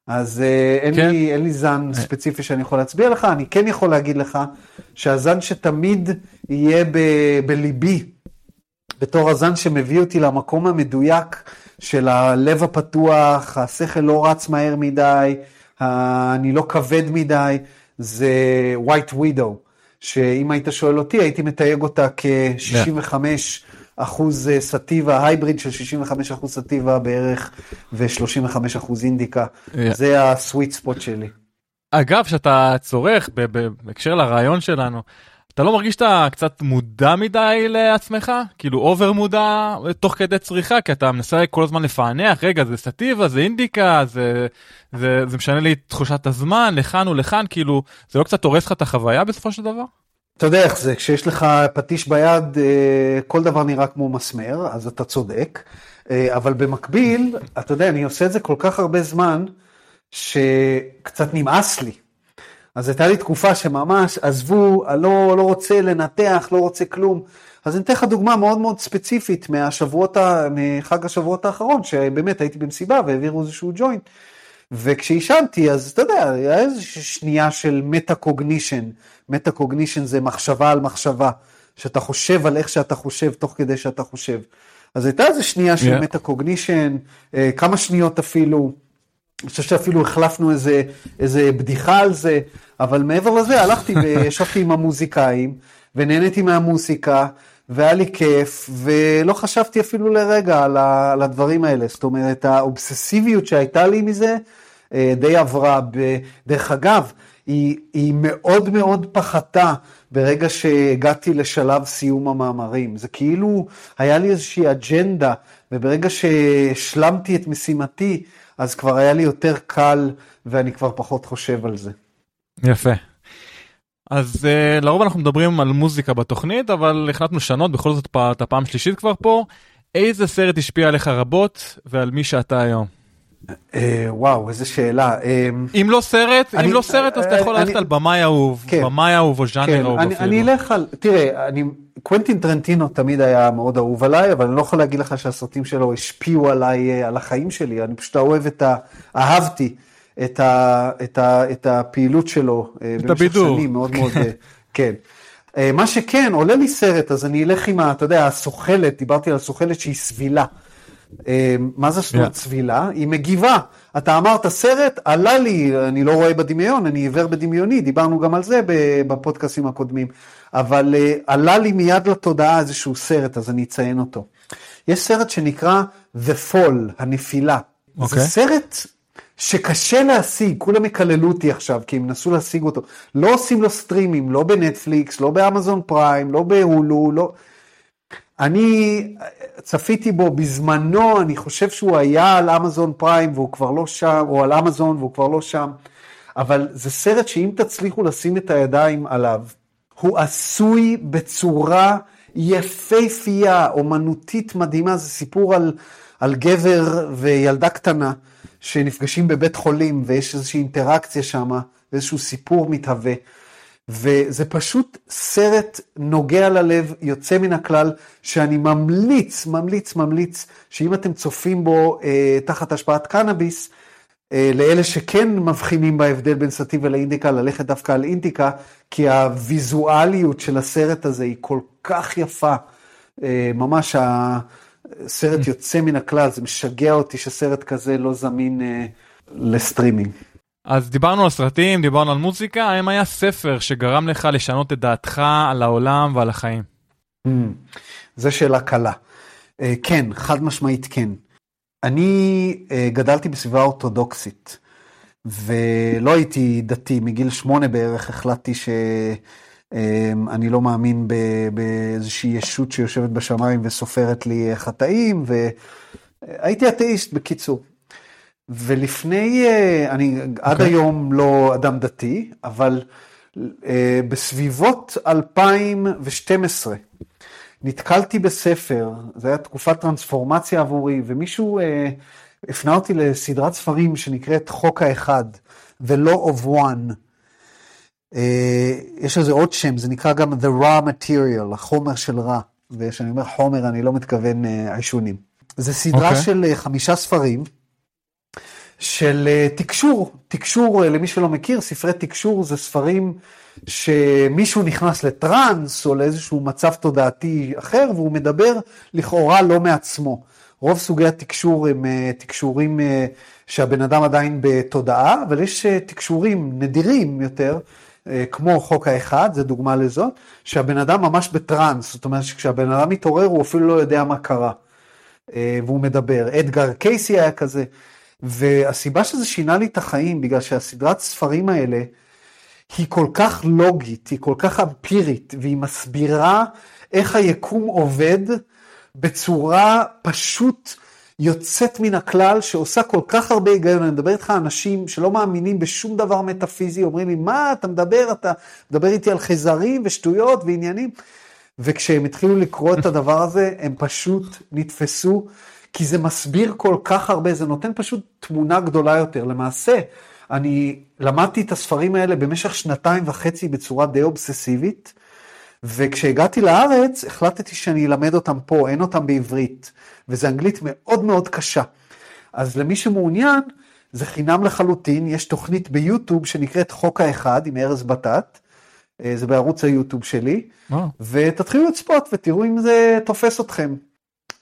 אז uh, אין, כן. לי, אין לי זן אה. ספציפי שאני יכול להצביע לך, אני כן יכול להגיד לך שהזן שתמיד יהיה ב, בליבי, בתור הזן שמביא אותי למקום המדויק של הלב הפתוח, השכל לא רץ מהר מדי, אני לא כבד מדי, זה White Widow, שאם היית שואל אותי, הייתי מתייג אותה כ-65 yeah. אחוז אה, סטיבה, hybrid של 65 אחוז סטיבה בערך, ו-35 אחוז אינדיקה. Yeah. זה ה sweet spot שלי. אגב, שאתה צורך, בהקשר לרעיון שלנו, אתה לא מרגיש שאתה קצת מודע מדי לעצמך? כאילו over מודע תוך כדי צריכה, כי אתה מנסה כל הזמן לפענח, רגע, זה סטיבה, זה אינדיקה, זה, זה, זה משנה לי את תחושת הזמן, לכאן ולכאן, כאילו, זה לא קצת הורס לך את החוויה בסופו של דבר? אתה יודע איך זה, כשיש לך פטיש ביד, אה, כל דבר נראה כמו מסמר, אז אתה צודק. אה, אבל במקביל, אתה יודע, אני עושה את זה כל כך הרבה זמן, שקצת נמאס לי. אז הייתה לי תקופה שממש עזבו, לא, לא רוצה לנתח, לא רוצה כלום. אז אני אתן לך דוגמה מאוד מאוד ספציפית מהשבועות, מחג השבועות האחרון, שבאמת הייתי במסיבה והעבירו איזשהו ג'וינט. וכשעישנתי, אז אתה יודע, היה איזושהי שנייה של מטה קוגנישן. מטה קוגנישן זה מחשבה על מחשבה, שאתה חושב על איך שאתה חושב תוך כדי שאתה חושב. אז הייתה איזו שנייה של yeah. מטה קוגנישן, אה, כמה שניות אפילו. אני חושב שאפילו החלפנו איזה, איזה בדיחה על זה, אבל מעבר לזה הלכתי וישבתי עם המוזיקאים, ונהניתי מהמוזיקה, והיה לי כיף, ולא חשבתי אפילו לרגע על, ה, על הדברים האלה. זאת אומרת, האובססיביות שהייתה לי מזה, אה, די עברה. דרך אגב, היא, היא מאוד מאוד פחתה ברגע שהגעתי לשלב סיום המאמרים. זה כאילו היה לי איזושהי אג'נדה, וברגע שהשלמתי את משימתי, אז כבר היה לי יותר קל, ואני כבר פחות חושב על זה. יפה. אז uh, לרוב אנחנו מדברים על מוזיקה בתוכנית, אבל החלטנו לשנות, בכל זאת את הפעם שלישית כבר פה. איזה סרט השפיע עליך רבות ועל מי שאתה היום? אה, וואו, איזה שאלה. אה, אם לא סרט, אם לא סרט, אז אתה יכול ללכת על במאי אהוב, כן. במאי אהוב או ז'אנר כן, אהוב אני, אפילו. אני אלך על, תראה, אני, קוונטין טרנטינו תמיד היה מאוד אהוב עליי, אבל אני לא יכול להגיד לך שהסרטים שלו השפיעו עליי, אה, על החיים שלי, אני פשוט אוהב את ה... אהבתי את, ה, את, ה, את הפעילות שלו. אה, את במשך הבידור. שנים, מאוד מאוד, אה, כן. אה, מה שכן, עולה לי סרט, אז אני אלך עם ה... אתה יודע, הסוכלת, דיברתי על הסוכלת שהיא סבילה. מה זה זאת Yeah. סבילה? היא מגיבה. אתה אמרת סרט, עלה לי, אני לא רואה בדמיון, אני עיוור בדמיוני, דיברנו גם על זה בפודקאסים הקודמים, אבל עלה לי מיד לתודעה איזשהו סרט, אז אני אציין אותו. יש סרט שנקרא The Fall, הנפילה. אוקיי. זה סרט שקשה להשיג, כולם יקללו אותי עכשיו, כי הם נסו להשיג אותו. לא עושים לו סטרימים, לא בנטפליקס, לא באמזון פריים, לא בהולו, לא... אני צפיתי בו בזמנו, אני חושב שהוא היה על אמזון פריים והוא כבר לא שם, או על אמזון והוא כבר לא שם, אבל זה סרט שאם תצליחו לשים את הידיים עליו, הוא עשוי בצורה יפהפייה, אומנותית מדהימה, זה סיפור על, על גבר וילדה קטנה שנפגשים בבית חולים ויש איזושהי אינטראקציה שם, איזשהו סיפור מתהווה. וזה פשוט סרט נוגע ללב, יוצא מן הכלל, שאני ממליץ, ממליץ, ממליץ, שאם אתם צופים בו אה, תחת השפעת קנאביס, אה, לאלה שכן מבחינים בהבדל בין סטיבה לאינדיקה, ללכת דווקא על אינדיקה, כי הוויזואליות של הסרט הזה היא כל כך יפה. אה, ממש הסרט יוצא מן הכלל, זה משגע אותי שסרט כזה לא זמין אה, לסטרימינג. אז דיברנו על סרטים, דיברנו על מוזיקה, האם היה ספר שגרם לך לשנות את דעתך על העולם ועל החיים? Mm, זו שאלה קלה. אה, כן, חד משמעית כן. אני אה, גדלתי בסביבה אורתודוקסית, ולא הייתי דתי, מגיל שמונה בערך החלטתי שאני לא מאמין באיזושהי ישות שיושבת בשמיים וסופרת לי חטאים, והייתי אתאיסט בקיצור. ולפני, אה, אני עד אוקיי. היום לא אדם דתי, אבל אה, בסביבות 2012 נתקלתי בספר, זו הייתה תקופת טרנספורמציה עבורי, ומישהו אה, הפנה אותי לסדרת ספרים שנקראת חוק האחד, The Law of One. אה, יש לזה עוד שם, זה נקרא גם The Raw Material, החומר של רע. וכשאני אומר חומר, אני לא מתכוון אה, עישונים. זה סדרה אוקיי. של אה, חמישה ספרים. של תקשור, תקשור, למי שלא מכיר, ספרי תקשור זה ספרים שמישהו נכנס לטראנס או לאיזשהו מצב תודעתי אחר והוא מדבר לכאורה לא מעצמו. רוב סוגי התקשור הם תקשורים שהבן אדם עדיין בתודעה, אבל יש תקשורים נדירים יותר, כמו חוק האחד, זה דוגמה לזאת, שהבן אדם ממש בטראנס, זאת אומרת שכשהבן אדם מתעורר הוא אפילו לא יודע מה קרה. אה, והוא מדבר. אדגר קייסי היה כזה. והסיבה שזה שינה לי את החיים, בגלל שהסדרת ספרים האלה, היא כל כך לוגית, היא כל כך אמפירית, והיא מסבירה איך היקום עובד בצורה פשוט יוצאת מן הכלל, שעושה כל כך הרבה היגיון. אני מדבר איתך אנשים שלא מאמינים בשום דבר מטאפיזי, אומרים לי, מה אתה מדבר? אתה מדבר איתי על חייזרים ושטויות ועניינים. וכשהם התחילו לקרוא את הדבר הזה, הם פשוט נתפסו, כי זה מסביר כל כך הרבה, זה נותן פשוט תמונה גדולה יותר. למעשה, אני למדתי את הספרים האלה במשך שנתיים וחצי בצורה די אובססיבית, וכשהגעתי לארץ, החלטתי שאני אלמד אותם פה, אין אותם בעברית, וזו אנגלית מאוד מאוד קשה. אז למי שמעוניין, זה חינם לחלוטין, יש תוכנית ביוטיוב שנקראת חוק האחד עם ארז בטט, אה, זה בערוץ היוטיוב שלי, וואו. ותתחילו לצפות ותראו אם זה תופס אתכם.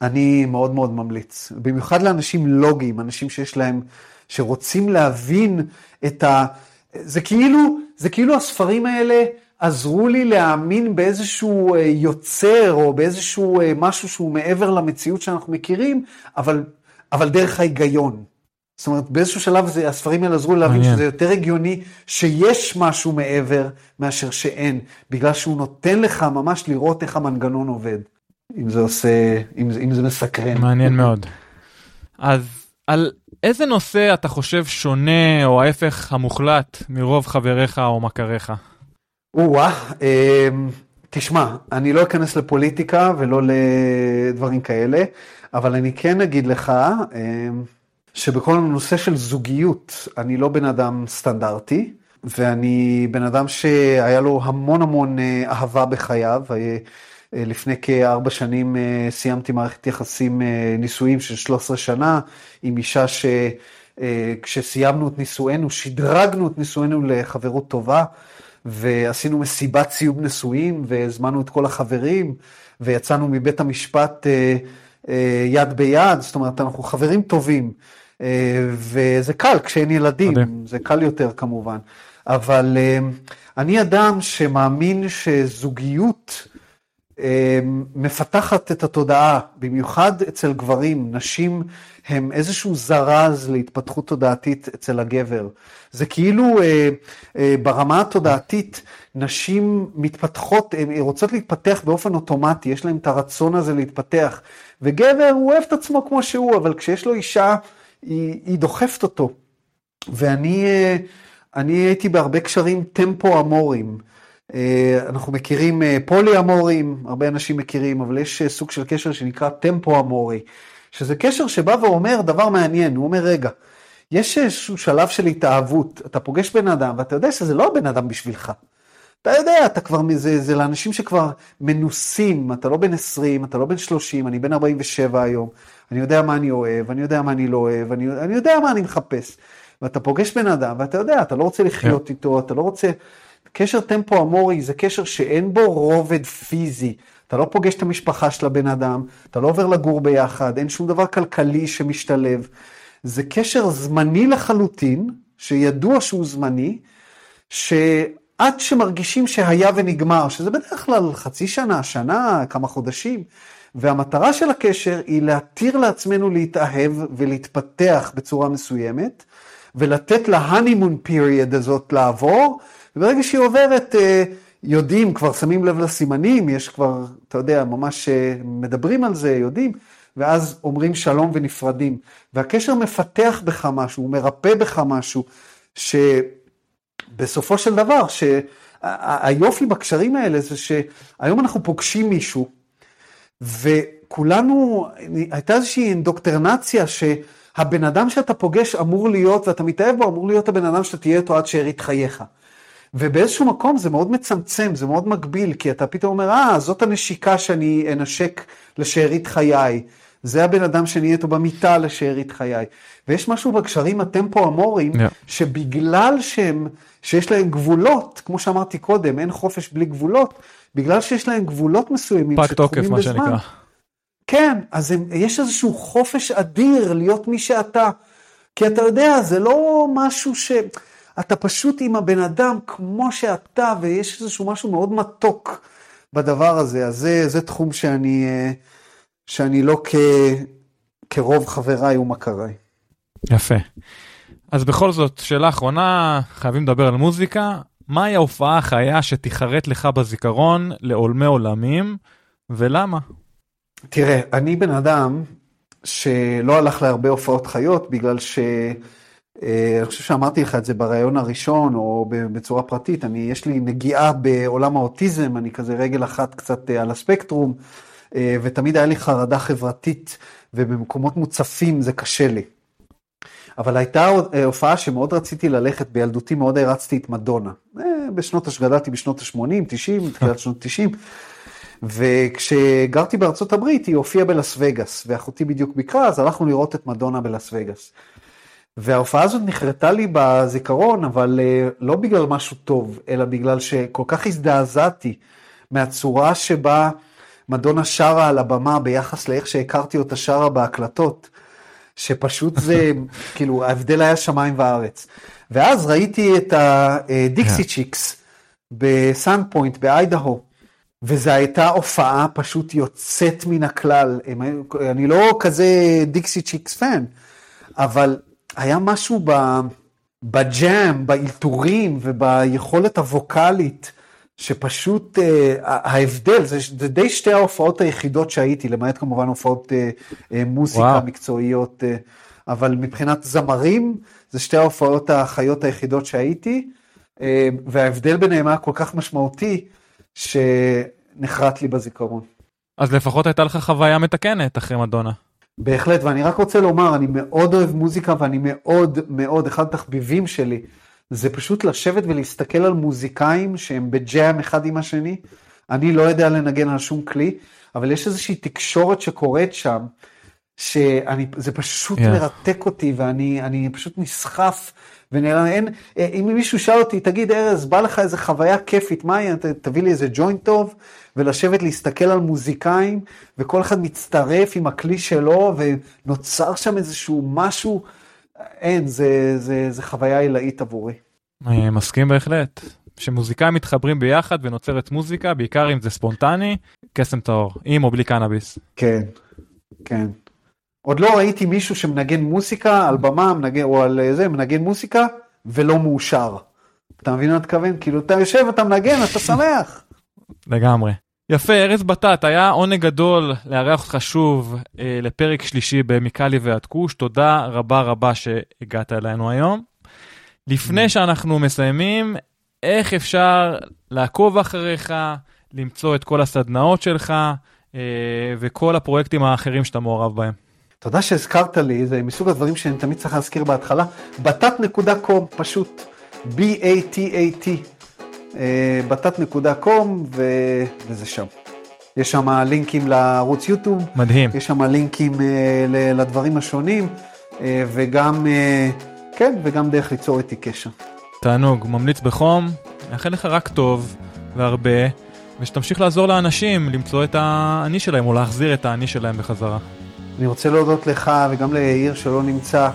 אני מאוד מאוד ממליץ, במיוחד לאנשים לוגיים, אנשים שיש להם, שרוצים להבין את ה... זה כאילו, זה כאילו הספרים האלה עזרו לי להאמין באיזשהו אה, יוצר או באיזשהו אה, משהו שהוא מעבר למציאות שאנחנו מכירים, אבל, אבל דרך ההיגיון. זאת אומרת, באיזשהו שלב זה, הספרים האלה עזרו לי להבין מעניין. שזה יותר הגיוני שיש משהו מעבר מאשר שאין, בגלל שהוא נותן לך ממש לראות איך המנגנון עובד. אם זה עושה, אם זה, אם זה מסקרן. מעניין מאוד. אז על איזה נושא אתה חושב שונה או ההפך המוחלט מרוב חבריך או מכריך? או-אה, אה, תשמע, אני לא אכנס לפוליטיקה ולא לדברים כאלה, אבל אני כן אגיד לך אה, שבכל הנושא של זוגיות, אני לא בן אדם סטנדרטי, ואני בן אדם שהיה לו המון המון אה, אהבה בחייו. אה, לפני כארבע שנים סיימתי מערכת יחסים נישואים של 13 שנה עם אישה שכשסיימנו את נישואינו, שדרגנו את נישואינו לחברות טובה. ועשינו מסיבת סיום נשואים, והזמנו את כל החברים, ויצאנו מבית המשפט אה, אה, יד ביד, זאת אומרת, אנחנו חברים טובים. אה, וזה קל כשאין ילדים, מדהים. זה קל יותר כמובן. אבל אני אדם שמאמין שזוגיות מפתחת את התודעה, במיוחד אצל גברים, נשים הם איזשהו זרז להתפתחות תודעתית אצל הגבר. זה כאילו אה, אה, ברמה התודעתית, נשים מתפתחות, הן רוצות להתפתח באופן אוטומטי, יש להן את הרצון הזה להתפתח. וגבר, הוא אוהב את עצמו כמו שהוא, אבל כשיש לו אישה, היא, היא דוחפת אותו. ואני אה, אני הייתי בהרבה קשרים טמפו אמוריים. אה, אנחנו מכירים אה, פולי אמוריים, הרבה אנשים מכירים, אבל יש אה, סוג של קשר שנקרא טמפו אמורי. שזה קשר שבא ואומר דבר מעניין, הוא אומר, רגע, יש איזשהו שלב של התאהבות, אתה פוגש בן אדם ואתה יודע שזה לא הבן אדם בשבילך. אתה יודע, אתה כבר, זה, זה לאנשים שכבר מנוסים, אתה לא בן 20, אתה לא בן 30, אני בן 47 היום, אני יודע מה אני אוהב, אני יודע מה אני לא אוהב, אני, אני יודע מה אני מחפש. ואתה פוגש בן אדם ואתה יודע, אתה לא רוצה לחיות yeah. איתו, אתה לא רוצה... קשר טמפו אמורי זה קשר שאין בו רובד פיזי. אתה לא פוגש את המשפחה של הבן אדם, אתה לא עובר לגור ביחד, אין שום דבר כלכלי שמשתלב. זה קשר זמני לחלוטין, שידוע שהוא זמני, שעד שמרגישים שהיה ונגמר, שזה בדרך כלל חצי שנה, שנה, כמה חודשים, והמטרה של הקשר היא להתיר לעצמנו להתאהב ולהתפתח בצורה מסוימת, ולתת להנימון פיריוד הזאת לעבור, וברגע שהיא עוברת, אה, יודעים, כבר שמים לב לסימנים, יש כבר, אתה יודע, ממש אה, מדברים על זה, יודעים, ואז אומרים שלום ונפרדים. והקשר מפתח בך משהו, הוא מרפא בך משהו, שבסופו של דבר, שהיופי בקשרים האלה זה שהיום אנחנו פוגשים מישהו, וכולנו, הייתה איזושהי אינדוקטרנציה שהבן אדם שאתה פוגש אמור להיות, ואתה מתאהב בו, אמור להיות הבן אדם שאתה תהיה איתו עד שארית חייך. ובאיזשהו מקום זה מאוד מצמצם, זה מאוד מגביל, כי אתה פתאום אומר, אה, זאת הנשיקה שאני אנשק לשארית חיי. זה הבן אדם שאני אהיה איתו במיטה לשארית חיי. ויש משהו בקשרים הטמפו אמוריים, yeah. שבגלל שהם, שיש להם גבולות, כמו שאמרתי קודם, אין חופש בלי גבולות, בגלל שיש להם גבולות מסוימים, פג תוקף, מה שנקרא. כן, אז הם, יש איזשהו חופש אדיר להיות מי שאתה. כי אתה יודע, זה לא משהו ש... אתה פשוט עם הבן אדם כמו שאתה, ויש איזשהו משהו מאוד מתוק בדבר הזה. אז זה, זה תחום שאני, אה, שאני לא כ, כרוב חבריי ומכריי. יפה. אז בכל זאת, שאלה אחרונה, חייבים לדבר על מוזיקה. מהי ההופעה החיה שתיחרט לך בזיכרון לעולמי עולמים, ולמה? תראה, אני בן אדם שלא הלך להרבה הופעות חיות, בגלל ש... אה, אני חושב שאמרתי לך את זה בריאיון הראשון, או בצורה פרטית, אני, יש לי נגיעה בעולם האוטיזם, אני כזה רגל אחת קצת אה, על הספקטרום, אה, ותמיד היה לי חרדה חברתית, ובמקומות מוצפים זה קשה לי. אבל הייתה הופעה שמאוד רציתי ללכת, בילדותי מאוד הרצתי את מדונה. בשנות, גדלתי בשנות ה-80, 90, תחילת שנות 90. וכשגרתי בארצות הברית היא הופיעה בלאס וגאס, ואחותי בדיוק ביקרה, אז הלכנו לראות את מדונה בלאס וגאס. וההופעה הזאת נחרטה לי בזיכרון, אבל אה, לא בגלל משהו טוב, אלא בגלל שכל כך הזדעזעתי מהצורה שבה מדונה שרה על הבמה ביחס לאיך שהכרתי אותה שרה בהקלטות, שפשוט זה, כאילו, ההבדל היה שמיים וארץ. ואז ראיתי את ה Dixie Chicks בסאנד פוינט באיידהו, וזו הייתה הופעה פשוט יוצאת מן הכלל. אני לא כזה Dixie Chicks fan, אבל היה משהו בג'אם, באלתורים וביכולת הווקאלית, שפשוט uh, ההבדל, זה, זה די שתי ההופעות היחידות שהייתי, למעט כמובן הופעות uh, uh, מוזיקה וואו. מקצועיות, uh, אבל מבחינת זמרים, זה שתי ההופעות החיות היחידות שהייתי, אה, וההבדל ביניהם היה כל כך משמעותי, שנחרט לי בזיכרון. אז לפחות הייתה לך חוויה מתקנת אחרי מדונה. בהחלט, ואני רק רוצה לומר, אני מאוד אוהב מוזיקה ואני מאוד מאוד, אחד התחביבים שלי, זה פשוט לשבת ולהסתכל על מוזיקאים שהם בג'אם אחד עם השני. אני לא יודע לנגן על שום כלי, אבל יש איזושהי תקשורת שקורית שם, שזה פשוט yeah. מרתק אותי ואני פשוט נסחף. ונראה, אין, אם מישהו שאל אותי, תגיד ארז, בא לך איזה חוויה כיפית, מה תביא לי איזה ג'וינט טוב, ולשבת להסתכל על מוזיקאים, וכל אחד מצטרף עם הכלי שלו, ונוצר שם איזשהו משהו, אין, זה, זה, זה חוויה עילאית עבורי. אני מסכים בהחלט. שמוזיקאים מתחברים ביחד ונוצרת מוזיקה, בעיקר אם זה ספונטני, קסם טהור, עם או בלי קנאביס. כן, כן. עוד לא ראיתי מישהו שמנגן מוסיקה על במה, מנגן, או על זה, מנגן מוסיקה, ולא מאושר. אתה מבין מה אתה מתכוון? כאילו, אתה יושב, אתה מנגן, אתה שמח. לגמרי. יפה, ארז בטט, היה עונג גדול לארח אותך שוב אה, לפרק שלישי במיקלי ועד כוש. תודה רבה רבה שהגעת אלינו היום. לפני שאנחנו מסיימים, איך אפשר לעקוב אחריך, למצוא את כל הסדנאות שלך אה, וכל הפרויקטים האחרים שאתה מעורב בהם? תודה שהזכרת לי, זה מסוג הדברים שאני תמיד צריך להזכיר בהתחלה. בטט.קום, פשוט, B-A-T-A-T, אה, בטט.קום, וזה שם. יש שם לינקים לערוץ יוטיוב. מדהים. יש שם לינקים אה, לדברים השונים, אה, וגם, כן, וגם דרך ליצור איתי קשר. תענוג, ממליץ בחום, מאחל לך רק טוב והרבה, ושתמשיך לעזור לאנשים למצוא את האני שלהם, או להחזיר את האני שלהם בחזרה. אני רוצה להודות לך וגם ליאיר שלא נמצא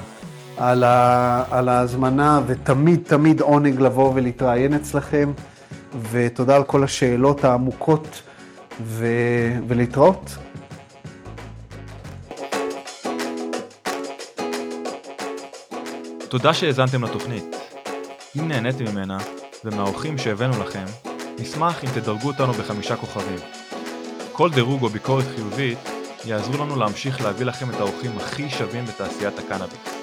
על, ה, על ההזמנה, ותמיד תמיד עונג לבוא ולהתראיין אצלכם, ותודה על כל השאלות העמוקות, ו, ולהתראות. תודה שהאזנתם לתוכנית. אם נהניתם ממנה, ומהאורחים שהבאנו לכם, נשמח אם תדרגו אותנו בחמישה כוכבים. כל דירוג או ביקורת חיובית יעזרו לנו להמשיך להביא לכם את האורחים הכי שווים בתעשיית הקנאביס.